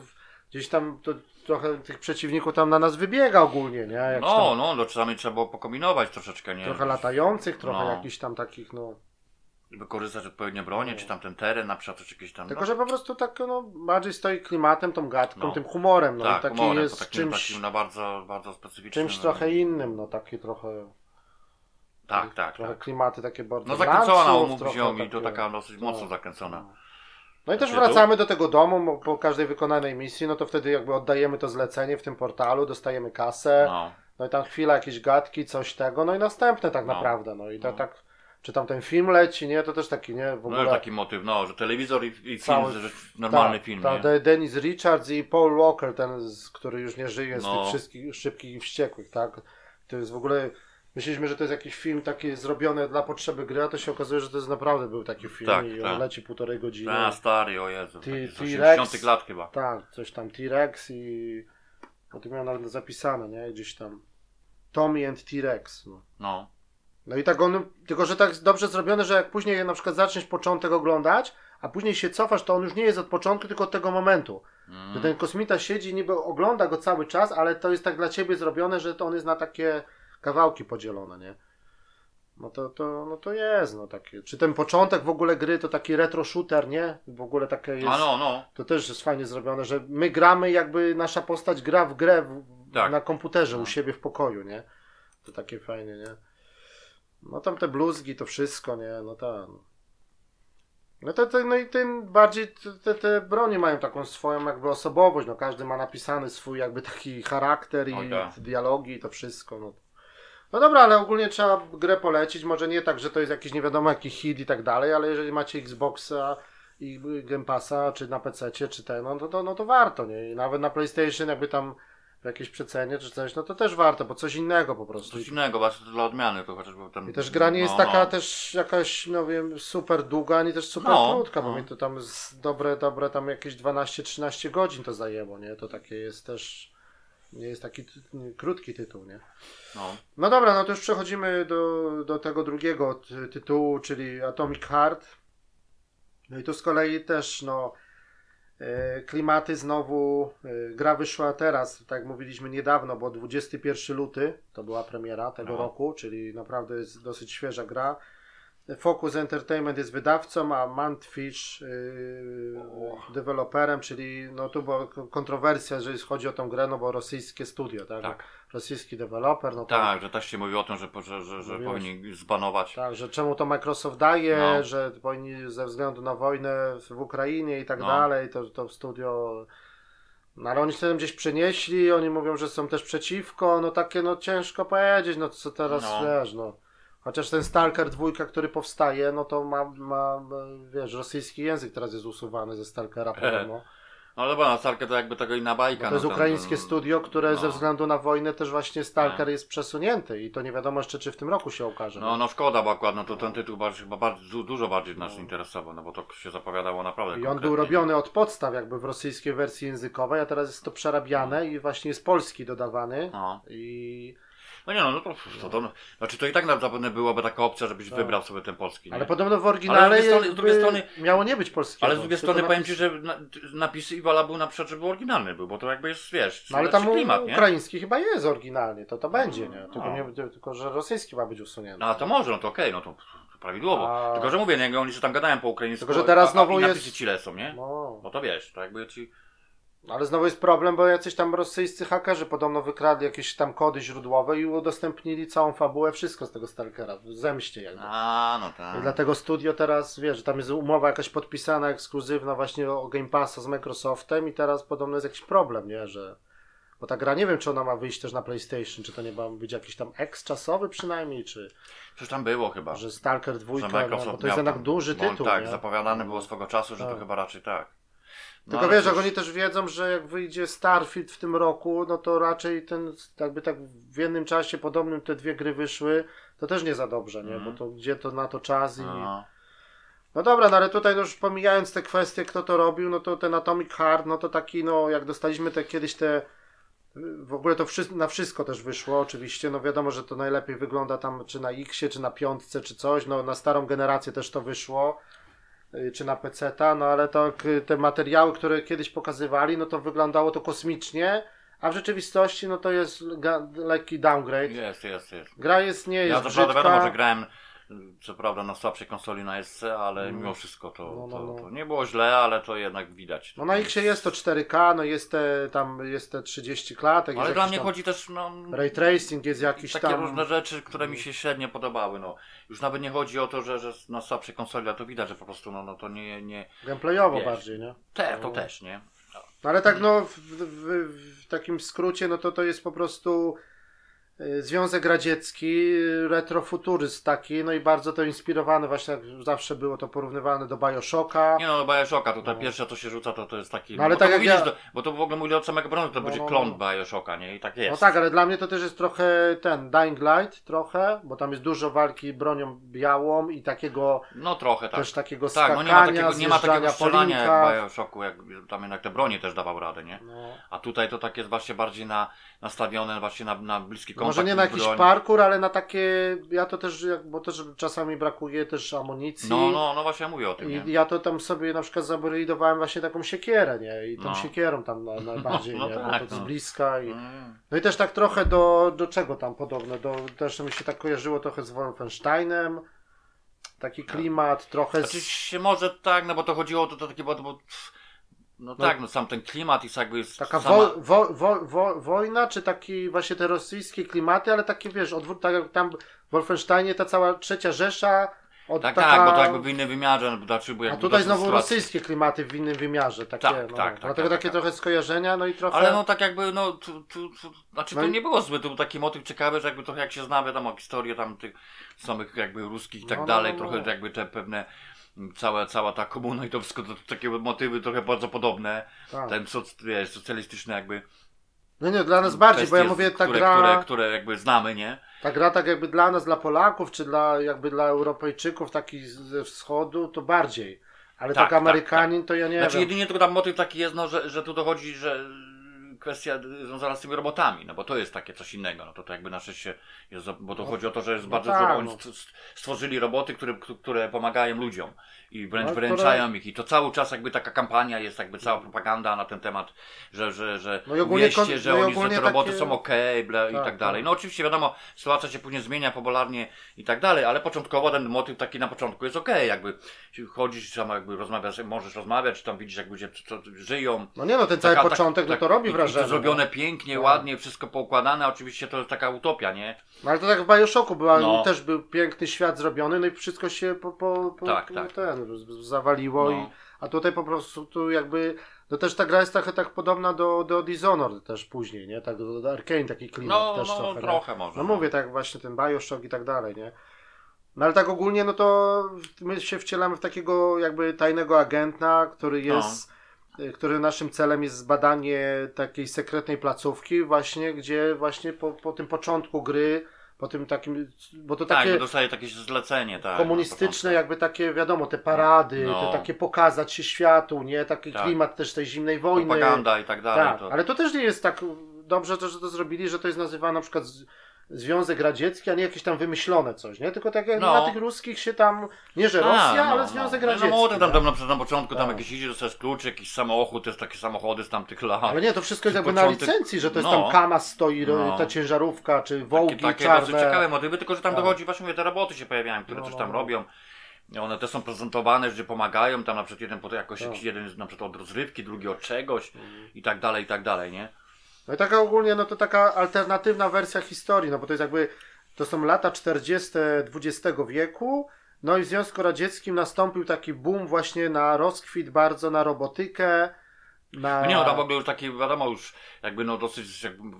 gdzieś tam to trochę tych przeciwników tam na nas wybiega ogólnie, nie? Jak No, tam, no, no, czasami trzeba było pokombinować troszeczkę, nie? Trochę latających, trochę No. jakichś tam takich, no. Wykorzystać odpowiednie bronie, czy tam ten teren na przykład, czy jakieś tam... Tylko, no, że po prostu tak no, bardziej stoi klimatem, tą gadką, No. tym humorem, no tak, taki humorem, jest takim, czymś, takim na bardzo, bardzo specyficznym... czymś trochę innym, no taki trochę, Tak, tak, trochę tak. klimaty takie bardzo No zakręcona lanców, umów trochę wziął i to takie- taka dosyć mocno no. zakręcona. No i też Tytuł? wracamy do tego domu po każdej wykonanej misji, no to wtedy jakby oddajemy to zlecenie w tym portalu, dostajemy kasę, No, no i tam chwila jakieś gadki, coś tego, no i następne tak No. naprawdę, no i to No. tak, czy tam ten film leci, nie, to też taki, nie, w no ogóle... i taki motyw, no, że telewizor i, i Cały- film, że normalny tak, film, tak, nie? Dennis Richards i Paul Walker, ten, który już nie żyje z No. tych wszystkich szybkich i wściekłych, tak? To jest w ogóle. Myśleliśmy, że to jest jakiś film taki zrobiony dla potrzeby gry, a to się okazuje, że to jest naprawdę był taki film Tak, i on tak. leci półtorej godziny. A, stary, o Jezu, T-Rex. 80 lat chyba. Tak, coś tam T-Rex i. O tym miałem nawet zapisane, nie? Gdzieś tam. Tommy and T-Rex. No. No, no i tak on. Tylko, że tak dobrze zrobione, że jak później na przykład zaczniesz początek oglądać, a później się cofasz, to on już nie jest od początku, tylko od tego momentu. mm. Ten kosmita siedzi, niby ogląda go cały czas, ale to jest tak dla ciebie zrobione, że to on jest na takie kawałki podzielone, nie? No to, to, no to jest, no takie. Czy ten początek w ogóle gry to taki retro shooter, nie? W ogóle takie jest. A no, no, To też jest fajnie zrobione, że my gramy jakby nasza postać gra w grę w, Tak. na komputerze No. u siebie w pokoju, nie? To takie fajnie, nie? No tam te bluzgi, to wszystko, nie? No tam. No, to, to, no i tym bardziej te, te, te bronie mają taką swoją jakby osobowość, no każdy ma napisany swój jakby taki charakter i tak. dialogi i to wszystko, no. No dobra, ale ogólnie trzeba grę polecić, może nie tak, że to jest jakiś nie wiadomo jaki hit i tak dalej, ale jeżeli macie Xboxa i Game Passa, czy na PC, czy ten, no to, to, no to warto, nie? I nawet na PlayStation jakby tam w jakiejś przecenie czy coś, no to też warto, bo coś innego po prostu. coś innego, właśnie dla odmiany to chociażby ten... I też gra nie jest no, taka no. też jakaś, no wiem, super długa, ani też super No, krótka, bo no. mi to tam z dobre, dobre tam jakieś 12-13 godzin to zajęło, nie? To takie jest też, nie jest taki krótki tytuł, nie? No, No dobra, no to już przechodzimy do, do tego drugiego ty- tytułu, czyli Atomic Heart. No i tu z kolei też, no, e, klimaty znowu, e, gra wyszła teraz, tak mówiliśmy niedawno, bo 21 luty to była premiera tego No. roku, czyli naprawdę jest dosyć świeża gra. Focus Entertainment jest wydawcą, a Mantfish yy, deweloperem, czyli no tu była kontrowersja, jeżeli chodzi o tą grę, no bo rosyjskie studio, tak? tak. Rosyjski deweloper, no to Tak, że też się mówi o tym, że, że, że, że powinni zbanować. Tak, że czemu to Microsoft daje, No. że powinni ze względu na wojnę w w Ukrainie i tak No. dalej, to, to studio. No ale oni się tam gdzieś przenieśli, oni mówią, że są też przeciwko, no takie no ciężko powiedzieć, no co teraz No. wiesz, no. Chociaż ten Stalker dwójka, który powstaje, no to ma, ma wiesz, rosyjski język teraz jest usuwany ze Stalkera podobno. No dobra, na Starkę to jakby tego inna bajka. Bo to jest no, ukraińskie no, studio, które no. ze względu na wojnę też właśnie Stalker No. jest przesunięty i to nie wiadomo jeszcze czy w tym roku się okaże. No, no szkoda, bo akurat no, to ten tytuł bardziej, chyba bardzo, du- dużo bardziej nas interesował, no bo to się zapowiadało naprawdę I on konkretnie. był robiony od podstaw jakby w rosyjskiej wersji językowej, a teraz jest to przerabiane i właśnie jest polski dodawany. No. I... no nie no, no to, to, to no, znaczy to i tak na- zapewne byłaby taka opcja, żebyś Tak. wybrał sobie ten polski, nie? Ale podobno w oryginale Ale z drugiej strony- z drugiej strony- miało nie być polskiego. Ale z drugiej tylko strony powiem napis- Ci, że na, napisy Iwala był na przykład, żeby oryginalny był, bo to jakby jest, wiesz, No ale tam klimat, nie? ukraiński chyba jest oryginalnie, to to będzie, nie? Tylko, No. nie, tylko że rosyjski ma być usunięty. No to może, no to okej, no to, prawidłowo. A. Tylko, że mówię, nie, oni że tam gadają po ukraińsku, Tylko, że teraz znowu jest- napisy ci lecą, nie? No. No to wiesz, to jakby ci... Ale znowu jest problem, bo jacyś tam rosyjscy hakerzy podobno wykradli jakieś tam kody źródłowe i udostępnili całą fabułę, wszystko z tego Stalkera, w zemście jakby. A, no tak. I dlatego studio teraz, wiesz, tam jest umowa jakaś podpisana, ekskluzywna właśnie o Game Passa z Microsoftem i teraz podobno jest jakiś problem, nie, że... Bo ta gra, nie wiem, czy ona ma wyjść też na PlayStation, czy to nie ma być jakiś tam X czasowy przynajmniej, czy Przecież tam było chyba. że Stalker Że 2, no, bo to jest jednak tam- duży on tytuł, Tak, nie? zapowiadane było swego czasu, że Tak. to chyba raczej tak. No, Tylko wiesz, jak oni też wiedzą, że jak wyjdzie Starfield w tym roku, no to raczej ten, jakby tak w jednym czasie podobnym te dwie gry wyszły, to też nie za dobrze, nie? Mhm. Bo to gdzie to na to czas i... No. No dobra, no ale tutaj no już pomijając te kwestie, kto to robił, no to ten Atomic Heart, no to taki, no jak dostaliśmy te kiedyś te w ogóle to wszy- na wszystko też wyszło, oczywiście. No wiadomo, że to najlepiej wygląda tam czy na Xie, czy na piątce, czy coś. No na starą generację też to wyszło, czy na PC-ta, no ale to te materiały, które kiedyś pokazywali, no to wyglądało to kosmicznie, a w rzeczywistości no to jest lekki downgrade. Jest, jest, jest. Gra jest, nie Ja jest to prawda brzydka. wiadomo, że grałem y, co prawda na słabszej konsoli na SC, ale No. mimo wszystko to, No, no, to, no. to nie było źle, ale to jednak widać. No na Xie jest to 4K, no jest te, tam jest te 30 klatek, Ale dla mnie chodzi też no, ray tracing, jest jakiś takie tam... różne rzeczy, które mi się średnio podobały. No. Już nawet nie chodzi o to, że, że na słabszej konsoli, a to widać, że po prostu no, no to nie, nie... Gameplayowo Wiesz. bardziej, nie? Te, to No. też, nie? No ale tak no w, w, w takim skrócie, no to to jest po prostu Związek Radziecki, y, retrofuturyst taki, no i bardzo to inspirowane, właśnie jak zawsze było to porównywane do Bioshocka. Nie no, no Bioshocka, tutaj No. pierwsze co się rzuca to, to jest taki... No, ale bo tak to jak widzisz, ja- to, Bo to w ogóle mówię od samego początku, to No, będzie no, klon no. Bioshocka, nie? I tak jest. No tak, ale dla mnie to też jest trochę ten Dying Light trochę, bo tam jest dużo walki bronią białą i takiego No trochę tak. też takiego Tak, no skakania, nie ma takiego, nie ma takiego strzelania jak w Bioshocku, jak tam jednak te bronie też dawał radę, nie? No. A tutaj to tak jest właśnie bardziej na, nastawione właśnie na, na bliski kontakt. Może nie na jakiś broń. parkour, ale na takie, ja to też, bo też czasami brakuje też amunicji. No, no, no właśnie ja mówię o tym, nie? I ja to tam sobie na przykład zabrydowałem właśnie taką siekierę, nie? I tą No. siekierą tam na, najbardziej, No nie? tak, bo to z no. bliska i... Mm. No i też tak trochę do, do czego tam podobne, do, też mi się tak kojarzyło trochę z Wolfensteinem, taki klimat, trochę Znaczy z... się może tak, no bo to chodziło o to, to takie, bo, bo no, tak, no sam ten klimat i jakby jest Taka sama... wo, wo, wo, wo, wojna, czy taki właśnie te rosyjskie klimaty, ale takie wiesz, odwrót, tak jak tam w Wolfensteinie ta cała trzecia Rzesza, od Tak, taka... tak, bo to jakby w innym wymiarze, no, znaczy, bo A jakby tutaj dosyć znowu sytuacji. rosyjskie klimaty w innym wymiarze, takie, Tak, no. tak, tak, Dlatego tak, takie tak. trochę skojarzenia, no i trochę... Ale no tak jakby, no, tu, tu, tu, znaczy No to i- nie było złe, to był taki motyw ciekawy, że jakby trochę jak się zna, wiadomo, historię tam tych samych jakby ruskich i tak No, no, dalej, no, trochę no. jakby te pewne, cała, cała ta komuna i to wszystko, to, takie motywy trochę bardzo podobne, tak. ten soc, wiesz, socjalistyczny jakby No nie, dla nas bardziej, bo ja mówię, ta które, gra, które, które jakby znamy, nie? ta gra tak jakby dla nas, dla Polaków, czy dla jakby dla Europejczyków takich ze wschodu, to bardziej. Ale Tak, tak, tak, Amerykanin, to ja nie Znaczy wiem. jedynie tylko tam motyw taki jest, no, że, że tu dochodzi, że kwestia związana z tymi robotami, no bo to jest takie coś innego, no to, to jakby na szczęście jest, bo to No, chodzi o to, że jest no bardzo tak, dużo, oni no. st- stworzyli roboty, które, które pomagają ludziom i wręcz No, wyręczają ich i to cały czas jakby taka kampania jest, jakby cała propaganda na ten temat, że, że, że No wieście, kon- że no oni, że te roboty takie- są okej, bla i Tak, tak dalej. tak. No oczywiście wiadomo, sytuacja się później zmienia popularnie i tak dalej, ale początkowo ten motyw taki na początku jest okej, jakby chodzisz tam jakby rozmawiasz, możesz rozmawiać, tam widzisz jak ludzie co, żyją, No nie no, ten cały Taka- początek, tak- no to tak, robi wrażenie. To zrobione pięknie, Tak. ładnie, wszystko poukładane. Oczywiście to jest taka utopia, nie? No ale to tak w Bioshocku była, No. też był piękny świat zrobiony, no i wszystko się po, po, po Tak, tak. ten, z- zawaliło No. i a tutaj po prostu tu jakby no też ta gra jest trochę tak podobna do, do Dishonored też później, nie? Tak do, do Arkane taki klimat No, też no trochę. nie? trochę może. No mówię tak właśnie ten Bioshock i tak dalej, nie? No ale tak ogólnie, no to my się wcielamy w takiego jakby tajnego agenta, który No. jest, który naszym celem jest zbadanie takiej sekretnej placówki właśnie, gdzie właśnie po, po tym początku gry, po tym takim, bo to Tak, takie bo dostaje jakieś zlecenie, tak. komunistyczne jakby takie, wiadomo, te parady, No. te takie pokazać się światu, nie? Taki Tak. klimat też tej zimnej wojny. Propaganda i tak dalej. Tak, to... ale to też nie jest tak dobrze, to, że to zrobili, że to jest nazywane na przykład Związek Radziecki, a nie jakieś tam wymyślone coś, nie? Tylko tak jak No. na tych ruskich się tam, nie że Rosja, A, ale Związek no. Radziecki. No młody tam, tam na, przykład na początku tam Tak. jakiś idzie, dostajesz klucz, jakiś samochód, to jest takie samochody z tamtych lat. Ale nie, to wszystko jest jakby na Początek- licencji, że to jest no. tam Kamaz stoi, No. ta ciężarówka, czy Wołgi takie, takie czarne. dosyć ciekawe motywy, tylko że tam dochodzi właśnie mówię, te roboty się pojawiają, które No, coś no, tam no. robią. One też są prezentowane, że pomagają, tam na przykład jeden po jakoś, jakiś jeden na przykład od rozrywki, drugi od czegoś Mhm. i tak dalej, i tak dalej, nie? No i taka ogólnie, no to taka alternatywna wersja historii, no bo to jest jakby, to są lata 40. XX wieku, no i w Związku Radzieckim nastąpił taki boom właśnie na rozkwit bardzo na robotykę. No nie, no tam w ogóle już taki, wiadomo, już jakby no dosyć, jakby,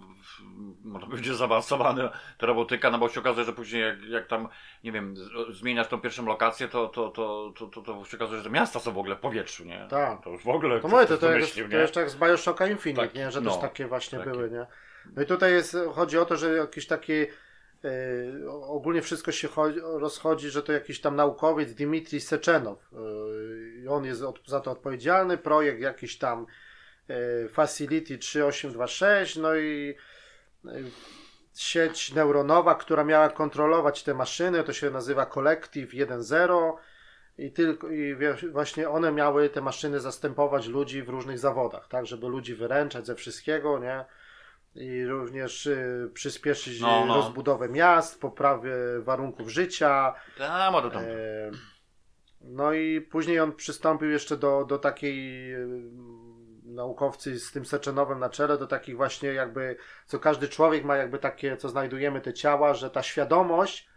można powiedzieć, zaawansowana ta robotyka, no bo się okazuje, że później jak, jak tam, nie wiem, zmieniasz tą pierwszą lokację, to, to, to, to, to, to się okazuje, że miasta są w ogóle w powietrzu, nie? Tak. To już w ogóle To mówię, to, to, jak, wymyślił, to jeszcze jak z Bioshocka Infinite, Tak, nie? że no, też takie właśnie takie. były, nie? No i tutaj jest, chodzi o to, że jakiś taki e, ogólnie wszystko się chodzi, rozchodzi, że to jakiś tam naukowiec Dmitrij Seczenow. e, on jest za to odpowiedzialny, projekt jakiś tam e, Facility 3826, no i sieć neuronowa, która miała kontrolować te maszyny, to się nazywa Collective 1.0 i tylko i właśnie one miały te maszyny zastępować ludzi w różnych zawodach, tak, żeby ludzi wyręczać ze wszystkiego, nie? I również y, przyspieszyć No, y, no. rozbudowę miast, poprawę warunków życia. A to tam. E, no i później on przystąpił jeszcze do, do takiej y, naukowcy z tym Seczenowem na czele, do takich właśnie jakby, co każdy człowiek ma jakby takie, co znajdujemy te ciała, że ta świadomość,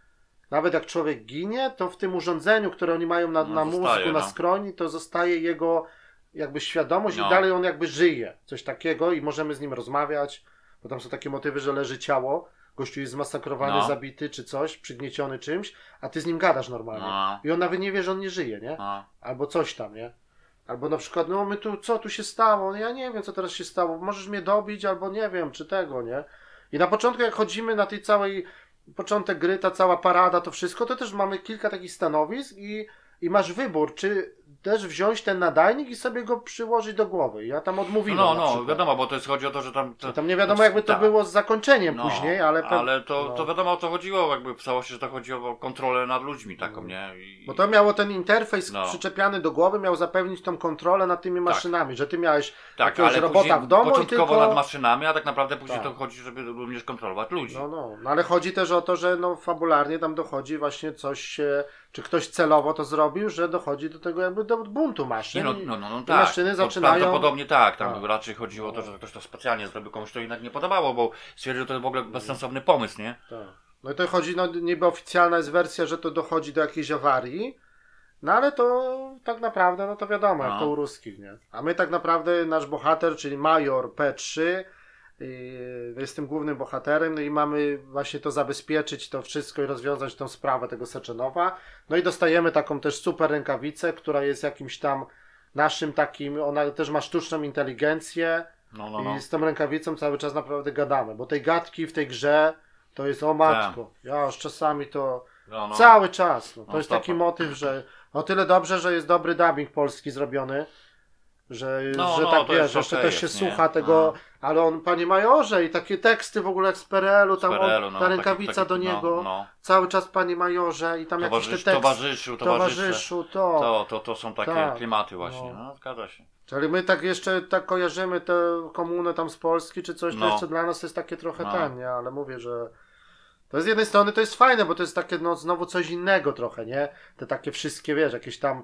nawet jak człowiek ginie, to w tym urządzeniu, które oni mają na, No, na zostaje, mózgu, na no. skroni, to zostaje jego jakby świadomość No. i dalej on jakby żyje. Coś takiego i możemy z nim rozmawiać, bo tam są takie motywy, że leży ciało, gościu jest zmasakrowany, No. zabity czy coś, przygnieciony czymś, a ty z nim gadasz normalnie. No, I on nawet nie wie, że on nie żyje, nie? no. Albo coś tam, nie? Albo na przykład, no my tu, co tu się stało? No Ja nie wiem, co teraz się stało. Możesz mnie dobić, albo nie wiem, czy tego, nie? I na początku, jak chodzimy na tej całej, początek gry, ta cała parada, to wszystko, to też mamy kilka takich stanowisk i, i masz wybór, czy też wziąć ten nadajnik i sobie go przyłożyć do głowy. Ja tam odmówiłem No, no, wiadomo, bo to jest, chodzi o to, że tam... To, I Tam nie wiadomo, jakby to tak. było z zakończeniem No, później, ale... pe- ale to, no. to wiadomo o co chodziło, jakby w całości, że to chodziło o kontrolę nad ludźmi taką, nie? I, Bo to miało ten interfejs No. przyczepiany do głowy, miał zapewnić tą kontrolę nad tymi maszynami, że ty miałeś tak, jakiegoś ale robota w domu i początkowo tylko... nad maszynami, a tak naprawdę później Tak. to chodzi, żeby również kontrolować ludzi. No, no, no, ale chodzi też o to, że no, fabularnie tam dochodzi właśnie coś, się, czy ktoś celowo to zrobił, że dochodzi do tego jakby do buntu maszyn. Nie, no, no, no, no tak. maszyny zaczynają... Prawdopodobnie tak, tam raczej chodziło o to, że ktoś to specjalnie zrobił, komuś to jednak nie podobało, bo stwierdził, że to jest w ogóle bezsensowny pomysł, nie? Tak. No i to chodzi, no niby oficjalna jest wersja, że to dochodzi do jakiejś awarii, no ale to tak naprawdę, no to wiadomo, jak No. to u ruskich, nie? A my tak naprawdę, nasz bohater, czyli major P3, yy, jest tym głównym bohaterem, no i mamy właśnie to zabezpieczyć, to wszystko i rozwiązać tą sprawę tego Seczenowa. No i dostajemy taką też super rękawicę, która jest jakimś tam naszym takim, ona też ma sztuczną inteligencję No, no, no. i z tą rękawicą cały czas naprawdę gadamy, bo tej gadki w tej grze to jest o matko. Ja już czasami to no, no. cały czas. No. To No jest taki motyw, że o tyle dobrze, że jest dobry dubbing polski zrobiony, że, No, że no, tak wiesz, jeszcze okej też się nie? słucha tego, ale on, panie majorze, i takie teksty w ogóle jak z PRL-u, tam PRL-u, no, ta taki- rękawica taki- do no, niego, no. cały czas panie majorze i tam jakieś te Towarzysz, teksty. towarzyszu, towarzysze. Towarzyszu, to. To, to, to są takie Tak. klimaty właśnie, No. no, zgadza się. Czyli my tak jeszcze tak kojarzymy tę komunę tam z Polski czy coś, to No. jeszcze dla nas jest takie trochę No. ten, nie? Ale mówię, że to z jednej strony to jest fajne, bo to jest takie no znowu coś innego trochę, nie? Te takie wszystkie, wiesz, jakieś tam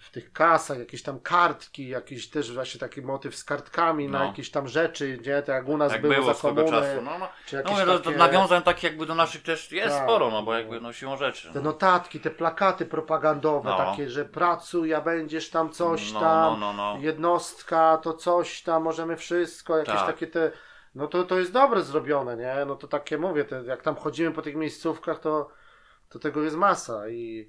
w tych kasach, jakieś tam kartki, jakiś też właśnie taki motyw z kartkami na No. jakieś tam rzeczy, nie? To jak u nas Jak było, było za komuny, czasu. No, no. czy No mówię, takie, nawiązań takich jakby do naszych też jest Tak. sporo, no bo jakby no siłą rzeczy. te no. notatki, te plakaty propagandowe No. takie, że pracuj, a będziesz tam coś no, tam, no. jednostka, to coś tam, możemy wszystko, jakieś Tak. takie te, no to, to jest dobre zrobione, nie? No to takie mówię, te, jak tam chodzimy po tych miejscówkach, to, to tego jest masa i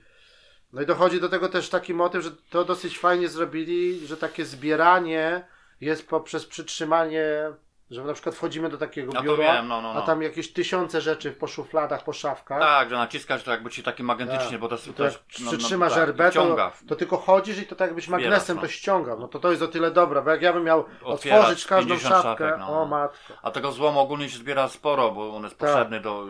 no i dochodzi do tego też taki motyw, że to dosyć fajnie zrobili, że takie zbieranie jest poprzez przytrzymanie Że na przykład wchodzimy do takiego No to biura, wiem, no, no, no. a tam jakieś tysiące rzeczy po szufladach, po szafkach. Tak, że naciskasz to jakby ci taki magnetycznie, Tak. bo to, to to jest- no, przytrzymasz tak, RB, to, to tylko chodzisz i to tak jakbyś magnesem no. to ściągał. No to to jest o tyle dobre, bo jak ja bym miał Otwierać otworzyć każdą 50 szafkę, szafek, no. o matko. A tego złomu ogólnie się zbiera sporo, bo on jest Tak. potrzebny do,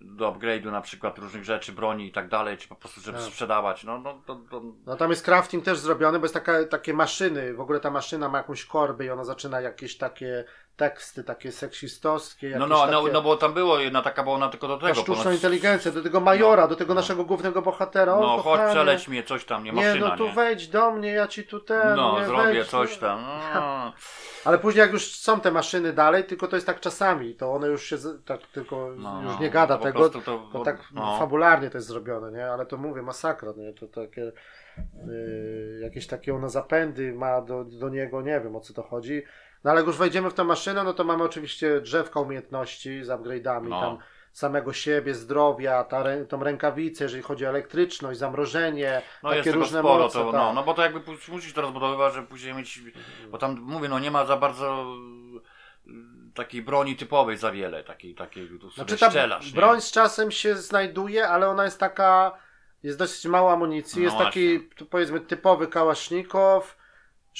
do upgrade'u na przykład różnych rzeczy, broni i tak dalej, czy po prostu żeby Tak. sprzedawać. No, no, to, to, No tam jest crafting też zrobiony, bo jest taka, takie maszyny, w ogóle ta maszyna ma jakąś korbę i ona zaczyna jakieś takie teksty, takie seksistowskie, no, no, no, no, bo tam było jedna taka, bo ona tylko do tego. sztuczną ponoć- inteligencję, do tego majora, No, do tego no. naszego głównego bohatera. O, No, chodź, kochanie, przeleć mnie, coś tam, nie Nie, maszyna, no tu nie? wejdź do mnie, ja ci tu ten, No, nie, zrobię wejdź, coś no. tam. No. Ale później jak już są te maszyny dalej, tylko to jest tak czasami, to one już się tak tylko No, już no, nie gada tego, to- to tak no. fabularnie to jest zrobione, nie? Ale to mówię, masakra, nie? To takie yy, jakieś takie ono zapędy ma do, do niego, nie wiem o co to chodzi. No ale jak już wejdziemy w tę maszynę, no to mamy oczywiście drzewka umiejętności z upgrade'ami, No. tam samego siebie, zdrowia, ta, tą rękawicę, jeżeli chodzi o elektryczność, zamrożenie, No takie różne sporo, moce, to, tak. no, no bo to jakby musisz to rozbudowywać, żeby później mieć, bo tam mówię, no nie ma za bardzo y, takiej broni typowej za wiele, takiej, takiej, tu Znaczy ta strzelasz, nie? broń z czasem się znajduje, ale ona jest taka, jest dosyć mało amunicji, No jest taki tu powiedzmy typowy kałasznikow,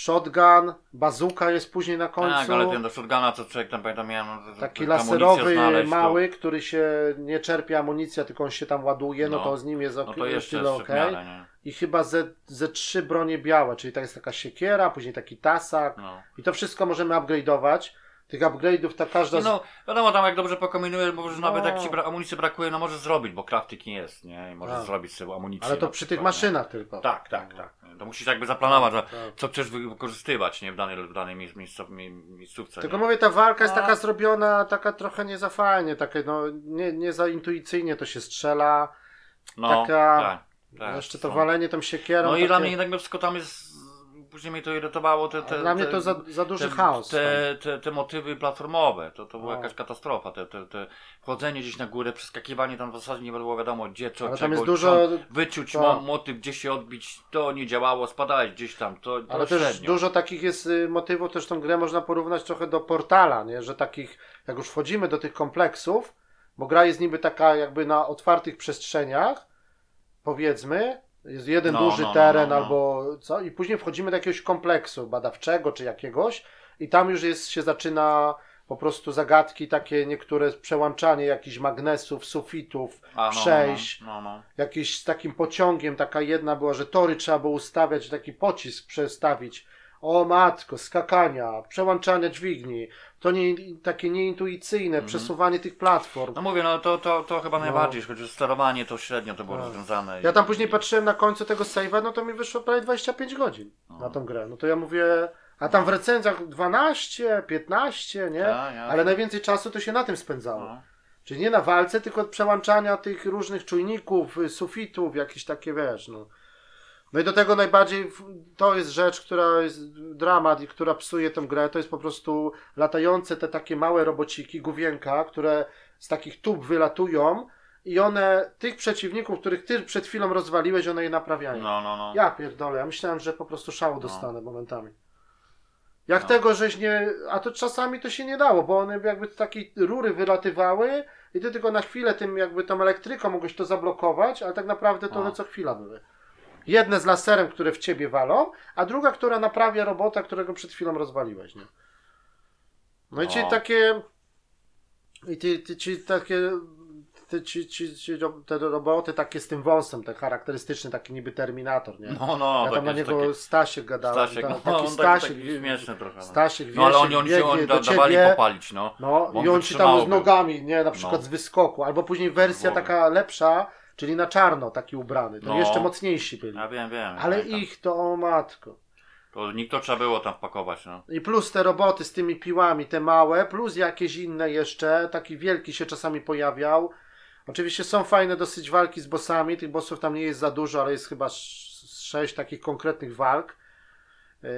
shotgun, bazuka jest później na końcu. Tak, ale ten do shotguna, co człowiek tam pamiętam, miałem to- Taki to- laserowy, znaleźć, to- mały, który się nie czerpie amunicja, tylko on się tam ładuje, no, No. to z nim jest ok, No to jeszcze tyle jest ok. miarę? I chyba ze, ze trzy bronie białe, czyli to jest taka siekiera, później taki tasak. No. I to wszystko możemy upgrade'ować. Tych upgrade'ów ta każda... Z- no, wiadomo, tam jak dobrze pokombinujesz, bo już No. nawet jak ci bra- amunicji brakuje, no możesz zrobić, bo crafting nie jest, nie? I możesz Tak. zrobić sobie amunicję. Ale to przy tych maszynach tylko. Nie? Tak, tak, tak. To musisz jakby zaplanować, Tak. co chcesz wy- wykorzystywać, nie? W danej, w danej miejsc, miejscow, mie- miejscówce. Tylko nie? mówię, ta walka jest No. taka zrobiona, taka trochę nie za fajnie, takie no, nie, nie za intuicyjnie to się strzela. no, taka- tak, tak, Jeszcze to są. walenie tą siekierą. No i takie, dla mnie jednak wszystko tam jest, później mnie to irytowało, te, te, dla mnie te, to za, za duży chaos. Te, te, te motywy platformowe, to, to była No. jakaś katastrofa. Te, te, te wchodzenie gdzieś na górę, przeskakiwanie tam w zasadzie nie było wiadomo gdzie, co, Ale tam czego, jest dużo- wyczuć mo- motyw, gdzie się odbić, to nie działało, spadałeś gdzieś tam, to, to Ale też dużo takich jest y, motywów, też tą grę można porównać trochę do portala, nie? że takich, jak już wchodzimy do tych kompleksów, bo gra jest niby taka jakby na otwartych przestrzeniach, powiedzmy, jest jeden No, duży no, no, teren no, no. albo co, i później wchodzimy do jakiegoś kompleksu badawczego czy jakiegoś, i tam już jest, się zaczyna po prostu zagadki, takie niektóre przełączanie jakichś magnesów, sufitów, A, no, przejść, No, no, no. jakieś z takim pociągiem, taka jedna była, że tory trzeba było ustawiać, taki pocisk przestawić. O matko, skakania, przełączania dźwigni, to nie, takie nieintuicyjne, przesuwanie tych platform. no mówię, no to, to, to chyba No. najbardziej, choć sterowanie to średnio to było Tak. rozwiązane. Ja tam i- później patrzyłem na końcu tego save'a, no to mi wyszło prawie 25 godzin na tą grę. No to ja mówię, a tam w recenzjach 12, 15, nie? Tak, ja- Ale najwięcej czasu to się na tym spędzało. No. Czyli nie na walce, tylko od przełączania tych różnych czujników, y, sufitów, jakieś takie, wiesz, no. No i do tego najbardziej to jest rzecz, która jest dramat i która psuje tę grę, to jest po prostu latające te takie małe robociki, główienka, które z takich tub wylatują i one, tych przeciwników, których ty przed chwilą rozwaliłeś, one je naprawiają. No, no, no. Ja pierdolę, ja myślałem, że po prostu szału dostanę momentami. Jak No. tego, żeś nie. A to czasami to się nie dało, bo one jakby takie rury wylatywały i ty tylko na chwilę tym jakby tą elektryką mogłeś to zablokować, ale tak naprawdę to No. one co chwila były. Jedne z laserem, które w ciebie walą, a druga, która naprawia robota, którego przed chwilą rozwaliłeś. Nie? No i ci No. takie. I ci, ci, ci takie. Te, ci, ci, ci, ro- te roboty takie z tym wąsem, ten charakterystyczny, taki niby Terminator, nie? No, no, ja tam na niego takie- Stasiek gadałem. Stasiek, ta- no, taki on taki, Stasiek, taki śmieszny trochę. No, Stasiek no ale wiesz, oni, oni, biegnie oni do dawali ciebie, popalić, no. No Bo on i on ci tam z nogami, nie, na przykład No. z wyskoku, albo później wersja Głowy. taka lepsza, czyli na czarno taki ubrany, to No. jeszcze mocniejsi byli. Ja wiem, wiem. Ale pamiętam. ich to, o matko. To nikt to trzeba było tam wpakować, no. I plus te roboty z tymi piłami, te małe, plus jakieś inne jeszcze, taki wielki się czasami pojawiał. Oczywiście są fajne dosyć walki z bossami, tych bossów tam nie jest za dużo, ale jest chyba sz- sześć takich konkretnych walk. Yy,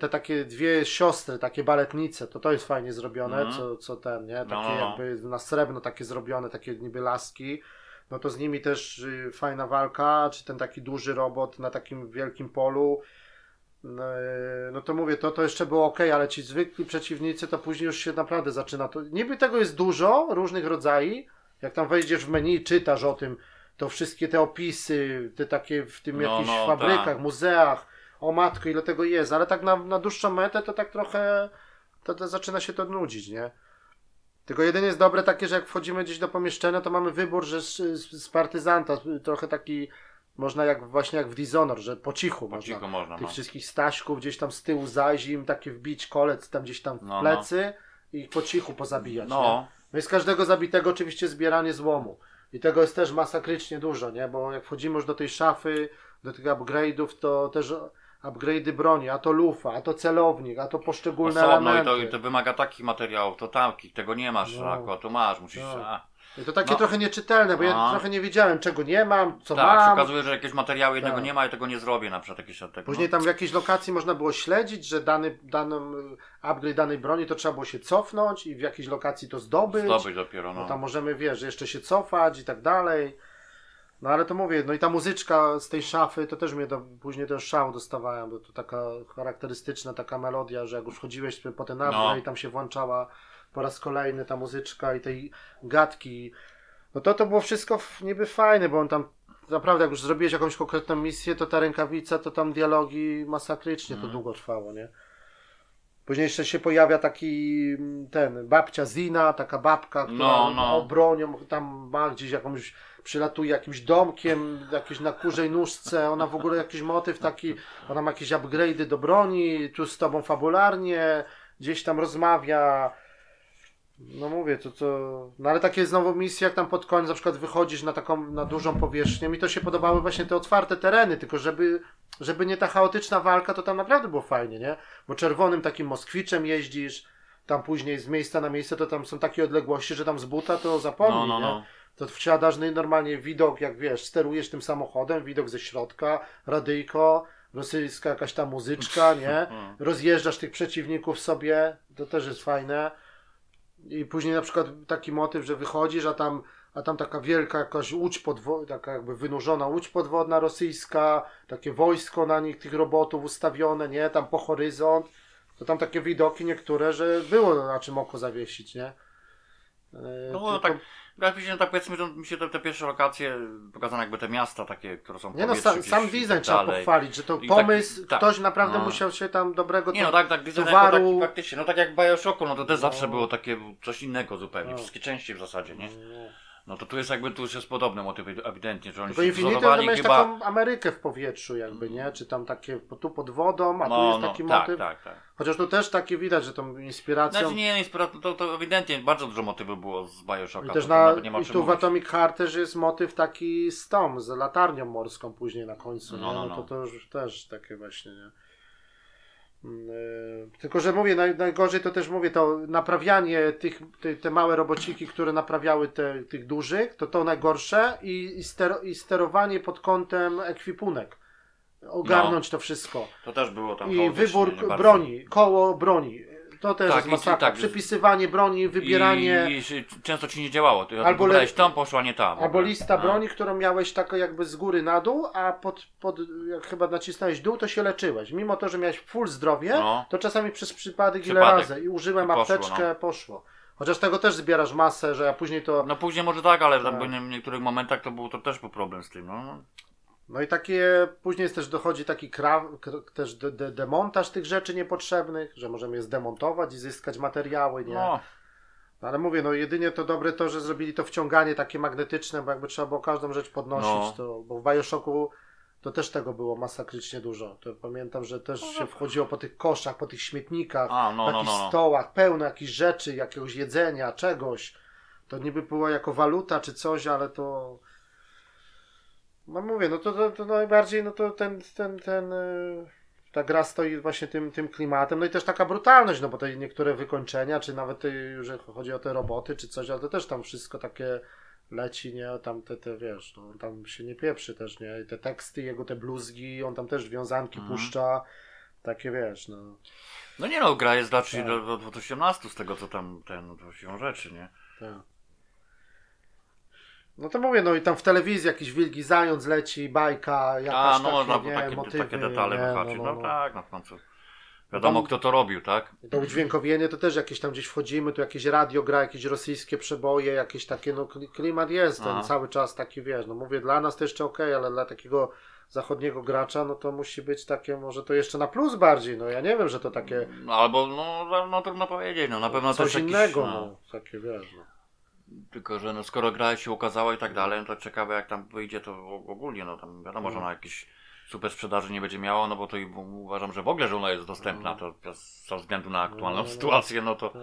Te takie dwie siostry, takie baletnice, to to jest fajnie zrobione, Mhm. co, co ten, nie? Takie No, no, no. jakby na srebrno takie zrobione, takie niby laski. No to z nimi też y, fajna walka, czy ten taki duży robot na takim wielkim polu. No, e, no to mówię, to, to jeszcze było ok, ale ci zwykli przeciwnicy to później już się naprawdę zaczyna. To, niby tego jest dużo, różnych rodzajów. Jak tam wejdziesz w menu, czytasz o tym, to wszystkie te opisy, te takie w tym No, jakichś no, fabrykach, tak. muzeach, o matko, ile tego jest, ale tak na, na dłuższą metę to tak trochę to, to zaczyna się to nudzić, nie? Tylko jedynie jest dobre takie, że jak wchodzimy gdzieś do pomieszczenia, to mamy wybór, że z, z, partyzanta, trochę taki, można jak właśnie jak w Dishonor, że po cichu Po można cichu można, tych no. wszystkich staśków gdzieś tam z tyłu zajść i im takie wbić kolec tam gdzieś tam w No, no. plecy i ich po cichu pozabijać? No, No i z każdego zabitego oczywiście zbieranie złomu. I tego jest też masakrycznie dużo, nie? Bo jak wchodzimy już do tej szafy, do tych upgrade'ów, to też upgrade'y broni, a to lufa, a to celownik, a to poszczególne osobno elementy. to, i to wymaga takich materiałów, to takich, tego nie masz, No. no. a tu masz, musisz... No. A. I to takie No. trochę nieczytelne, bo ja A. trochę nie wiedziałem, czego nie mam, co tak, się mam. okazuje, że jakieś materiały jednego Tak. nie ma i tego nie zrobię, na przykład jakieś od tego. Później tam w jakiejś lokacji można było śledzić, że dany, daną y, upgrade danej broni to trzeba było się cofnąć i w jakiejś lokacji to zdobyć. Zdobyć dopiero, No no. tam możemy, wiesz, że jeszcze się cofać i tak dalej. No ale to mówię, no i ta muzyczka z tej szafy, to też mnie do, później do szału dostawałem, bo to taka charakterystyczna taka melodia, że jak już wchodziłeś po ten upgrade No. i tam się włączała po raz kolejny ta muzyczka i tej gadki. No to to było wszystko niby fajne, bo on tam naprawdę jak już zrobiłeś jakąś konkretną misję, to ta rękawica, to tam dialogi masakrycznie Mhm. to długo trwało, nie? Później jeszcze się pojawia taki mm, ten, babcia Zina, taka babka, która No, no. obronią, tam ma gdzieś jakąś, przylatuje jakimś domkiem, jakieś na kurzej nóżce, ona w ogóle jakiś motyw taki, ona ma jakieś upgrade'y do broni, tu z tobą fabularnie, gdzieś tam rozmawia. No mówię, to to. No ale takie znowu misje, jak tam pod koniec na przykład wychodzisz na taką, na dużą powierzchnię. Mi to się podobały właśnie te otwarte tereny, tylko żeby, żeby nie ta chaotyczna walka, to tam naprawdę było fajnie, nie? Bo czerwonym takim moskwiczem jeździsz, tam później z miejsca na miejsce, to tam są takie odległości, że tam z buta to zapomnij, No, no, nie? No. To wsiadasz no i normalnie widok, jak wiesz, sterujesz tym samochodem, widok ze środka, radyjko, rosyjska jakaś tam muzyczka, nie? Mm. Rozjeżdżasz tych przeciwników sobie, to też jest fajne. I później na przykład taki motyw, że wychodzisz, a tam, a tam taka wielka jakaś łódź podwodna, taka jakby wynurzona łódź podwodna rosyjska, takie wojsko na nich, tych robotów ustawione, nie? Tam po horyzont. To tam takie widoki niektóre, że było na czym oko zawiesić, nie? E, No tylko- tak, ja później tak powiedzmy, że mi się te, te pierwsze lokacje pokazane jakby te miasta takie, które są Nie no, sam, sam design tak trzeba pochwalić, że to I tak- pomysł, tak. ktoś naprawdę No. musiał się tam dobrego... Nie no to- tak, tak, design towaru- jako taki faktycznie, no tak jak w Bioshocku, no to też zawsze No. było takie coś innego zupełnie, No. wszystkie części w zasadzie, nie? No. No to tu jest jakby, tu już jest podobny motyw ewidentnie, że oni się Infinity to wzorowali miałeś chyba... taką Amerykę w powietrzu jakby, nie? Czy tam takie tu pod wodą, a tu No, jest no, taki tak, motyw. tak, tak. Chociaż tu też takie widać, że tą inspiracją. Znaczy nie, nie, to, to, to ewidentnie bardzo dużo motywów było z Bioshocka. I też tu na, nie ma i tu w mówić. Atomic Heart też jest motyw taki z tą, z latarnią morską później na końcu. No, no, no to no. to już też takie właśnie, nie? E, Tylko, że mówię, naj, najgorzej to też mówię, to naprawianie tych, te, te małe robociki, które naprawiały te, tych dużych, to to najgorsze i, i, stero, i sterowanie pod kątem ekwipunek. Ogarnąć to wszystko. To też było tam I wybór broni, koło broni. To też Tak, jest masakra. tak, Przepisywanie broni, wybieranie. I, i, często ci nie działało. Ty Albo le- tam, poszła nie tam. Albo lista A. broni, którą miałeś tako jakby z góry na dół, a pod, pod jak chyba nacisnąłeś dół, to się leczyłeś. Mimo to, że miałeś full zdrowie, No. to czasami przez przypadek, ile Przypadek. razy i użyłem I poszło, apteczkę, poszło. Chociaż tego też zbierasz masę, że ja później to. No później może tak, ale Tak. w w niektórych momentach to był to też był problem z tym. No. No i takie, później jest też dochodzi taki kra, k- też de, de, demontaż tych rzeczy niepotrzebnych, że możemy je zdemontować i zyskać materiały, nie? No, No Ale mówię, no jedynie to dobre to, że zrobili to wciąganie takie magnetyczne, bo jakby trzeba było każdą rzecz podnosić, No. to, bo w Bioshocku to też tego było masakrycznie dużo. To pamiętam, że też się wchodziło po tych koszach, po tych śmietnikach, A, no, po no, jakichś no, no. stołach, pełno jakichś rzeczy, jakiegoś jedzenia, czegoś. To niby było jako waluta czy coś, ale to... No mówię, no to, to, to najbardziej, no to ten, ten, ten... y, Ta gra stoi właśnie tym, tym klimatem, no i też taka brutalność, no bo te niektóre wykończenia, czy nawet te, że chodzi o te roboty, czy coś, ale to też tam wszystko takie leci, nie, tam te, te wiesz, no, tam się nie pieprzy też, nie, i te teksty, jego te bluzgi, on tam też wiązanki Mhm. puszcza, takie wiesz, no. no nie no, gra jest Tak. do 2018 z tego co tam ten, to się rzeczy, nie? Tak. No to mówię, no i tam w telewizji jakiś wilgi zając leci, bajka, jakaś A, no takie, można nie, takie, motywy, takie detale nie, wyhaczyć. no, No, no, no. tak, no w końcu. Wiadomo Tam- kto to robił, tak? To udźwiękowienie to też jakieś tam gdzieś wchodzimy, tu jakieś radio gra, jakieś rosyjskie przeboje, jakieś takie, no kli- klimat jest ten Aha. cały czas taki, wiesz, no mówię, dla nas to jeszcze okej, ale dla takiego zachodniego gracza, no to musi być takie, może to jeszcze na plus bardziej, no ja nie wiem, że to takie No, albo, no, no, no trudno powiedzieć, no na pewno coś jakiś, innego, no. no, takie, wiesz, no. Tylko, że no, skoro gra się ukazała i tak dalej, no to ciekawe jak tam wyjdzie to ogólnie, no tam wiadomo, że Mhm. ona jakiś super sprzedaży nie będzie miała, no bo to i uważam, że w ogóle, że ona jest dostępna, to z- ze względu na aktualną No, no, no. sytuację, no to Tak.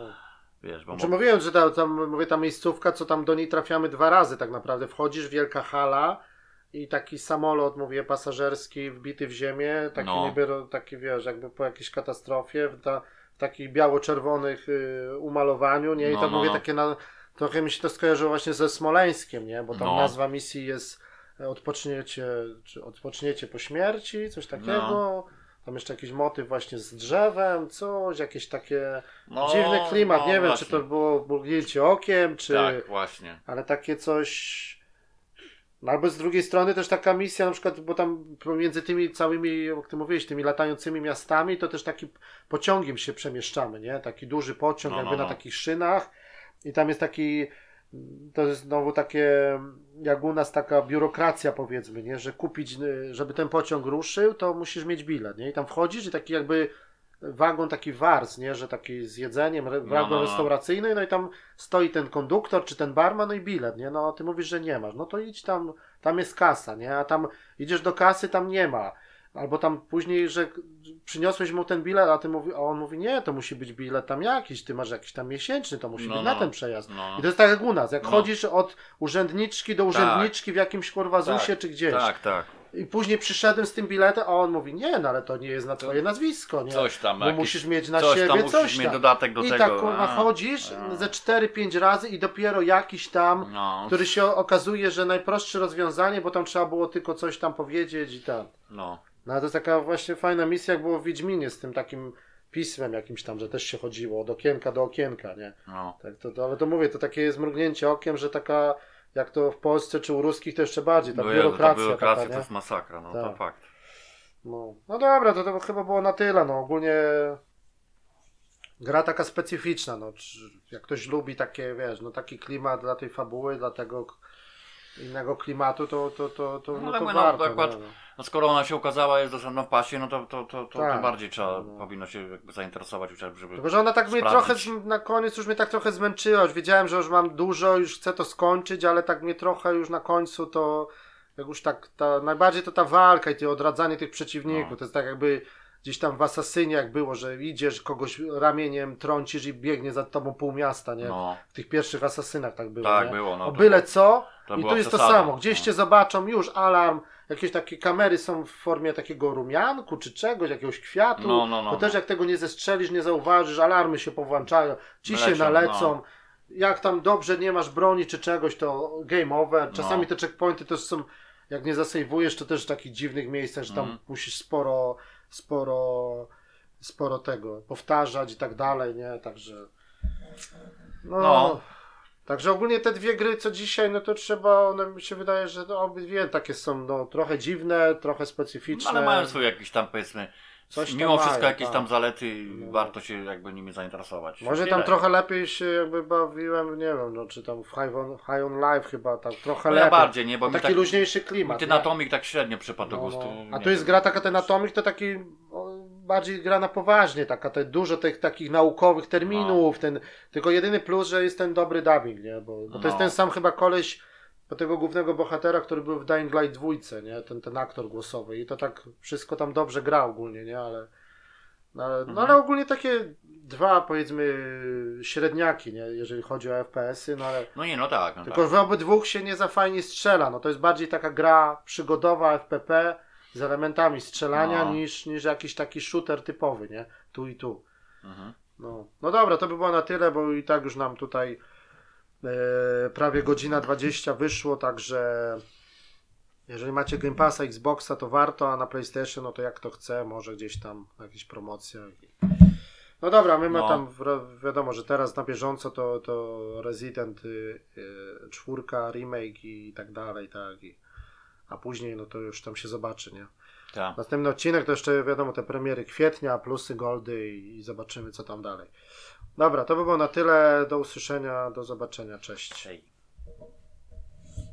wiesz, bo Znaczy mo- mówiłem, że ta, tam, mówię, ta miejscówka, co tam do niej trafiamy dwa razy tak naprawdę. Wchodzisz, wielka hala i taki samolot, mówię, pasażerski wbity w ziemię, taki No. niby, taki wiesz, jakby po jakiejś katastrofie, w, ta, w takich biało-czerwonych y, umalowaniu, nie? I No, tam no, mówię, no. takie na, trochę mi się to skojarzyło właśnie ze Smoleńskiem, nie? Bo tam No. nazwa misji jest e, odpoczniecie, czy odpoczniecie po śmierci, coś takiego. No. Tam jeszcze jakiś motyw właśnie z drzewem, coś, jakieś takie no, dziwny klimat. no, nie wiem, właśnie. czy to było mrugnięcie okiem, czy. Tak, właśnie. Ale takie coś. No albo z drugiej strony też taka misja, na przykład, bo tam pomiędzy tymi całymi, jak ty mówiłeś, tymi latającymi miastami, to też taki pociągiem się przemieszczamy, nie? Taki duży pociąg, No, jakby no, na no. takich szynach. I tam jest taki. To jest znowu takie, jak u nas taka biurokracja powiedzmy, nie? Że kupić, żeby ten pociąg ruszył, to musisz mieć bilet, nie? I tam wchodzisz i taki jakby wagon taki wars, nie? Że taki z jedzeniem, No, wagon no, no. restauracyjny, no i tam stoi ten konduktor czy ten barman, no i bilet, nie? No ty mówisz, że nie masz, no to idź tam, tam jest kasa, nie? A tam idziesz do kasy, tam nie ma. Albo tam później, że przyniosłeś mu ten bilet, a, ty mówi, a on mówi, nie, to musi być bilet tam jakiś, ty masz jakiś tam miesięczny, to musi No, być no. na ten przejazd. No. I to jest tak jak u nas, jak No. chodzisz od urzędniczki do urzędniczki w jakimś kurwa ZUSie Tak, czy gdzieś. Tak, tak. I później przyszedłem z tym biletem, a on mówi, nie, no ale to nie jest na twoje nazwisko, nie? Coś tam, Bo jakiś- musisz mieć na coś siebie tam coś mieć tam. dodatek do I tego. tak kurwa A, chodzisz a. ze 4-5 razy i dopiero jakiś tam, No, który się okazuje, że najprostsze rozwiązanie, bo tam trzeba było tylko coś tam powiedzieć i tak. no. No ale to jest taka właśnie fajna misja, jak było w Wiedźminie z tym takim pismem jakimś tam, że też się chodziło od okienka do okienka, nie? no. Tak, to, to, ale to mówię, to takie jest mrugnięcie okiem, że taka, jak to w Polsce czy u ruskich to jeszcze bardziej, ta Jezu, biurokracja, ta biurokracja taka, to jest masakra, no to Tak. fakt. No, no dobra, to, to chyba było na tyle. No, ogólnie gra taka specyficzna. No, czy- jak ktoś lubi takie, wiesz, no taki klimat dla tej fabuły, dla tego innego klimatu, to, to, to, to, No, no, to mówię, no, warto. akurat- no, no. No skoro ona się ukazała, jest dostępna w pasie, no to, to, to, to Tak. tym bardziej trzeba, No. powinno się jakby zainteresować chociażby, żeby... Tylko, że ona tak mnie sprawdzić. trochę z, na koniec już mnie tak trochę zmęczyła. Już wiedziałem, że już mam dużo, już chcę to skończyć, ale tak mnie trochę już na końcu to jak już tak ta, najbardziej to ta walka i to odradzanie tych przeciwników. No. To jest tak jakby gdzieś tam w Asasynie jak było, że idziesz kogoś ramieniem trącisz i biegnie za tobą pół miasta, nie? No, W tych pierwszych Asasynach tak było, tak nie? było, no. o to byle było- co to i była tu jest to przesada. samo. Gdzieś No. cię zobaczą, już alarm, jakieś takie kamery są w formie takiego rumianku czy czegoś, jakiegoś kwiatu. No, no, no. To też jak tego nie zestrzelisz, nie zauważysz, alarmy się powłączają, ci się Lecą, nalecą. no. Jak tam dobrze nie masz broni czy czegoś, to game over. Czasami No. te checkpointy też są, jak nie zasejwujesz, to też w takich dziwnych miejscach, że tam Mhm. musisz sporo, sporo, sporo tego powtarzać i tak dalej, nie? Także. No. No. Także ogólnie te dwie gry, co dzisiaj, no to trzeba, one mi się wydaje, że no, obydwie takie są no, trochę dziwne, trochę No, specyficzne. ale mają swoje jakieś tam powiedzmy, Coś mimo wszystko mają, jakieś tak. tam zalety No. warto się jakby nimi zainteresować. Może Tyle. tam trochę lepiej się jakby bawiłem, nie wiem, no czy tam w High on, high on Life chyba tam trochę No ja lepiej. bardziej, nie, bo mi taki tak, luźniejszy klimat. ten nie? atomik tak średnio przypadł do No, gustu. no. A nie tu jest wiem. gra taka ten atomik, to taki o, bardziej gra na poważnie, taka te, dużo tych takich naukowych terminów, ten, tylko jedyny plus, że jest ten dobry dubbing, nie? Bo, bo to jest No. ten sam chyba koleś do tego głównego bohatera, który był w Dying Light 2, nie? Ten, ten aktor głosowy i to tak wszystko tam dobrze gra ogólnie, nie? Ale no, ale, no, Mhm. ale ogólnie takie dwa powiedzmy średniaki, nie? Jeżeli chodzi o FPS-y, no ale No nie, no tak. No tylko tak. w obydwóch się nie za fajnie strzela. No to jest bardziej taka gra przygodowa FPP z elementami strzelania No. niż, niż jakiś taki shooter typowy, nie? Tu i tu. Mhm. No, no dobra, to by było na tyle, bo i tak już nam tutaj prawie godzina 20 wyszło, także jeżeli macie Game Passa, Xboxa, to warto, a na PlayStation, no to jak to chce, może gdzieś tam jakieś promocje. No dobra, my mamy No. tam wi- wiadomo, że teraz na bieżąco to, to Resident y, y, czwórka, remake i tak dalej, tak. I, a później no to już tam się zobaczy, nie? Tak. Następny odcinek to jeszcze wiadomo te premiery kwietnia, plusy, goldy i, i zobaczymy co tam dalej. Dobra, to by było na tyle. Do usłyszenia, do zobaczenia. Cześć. Hej.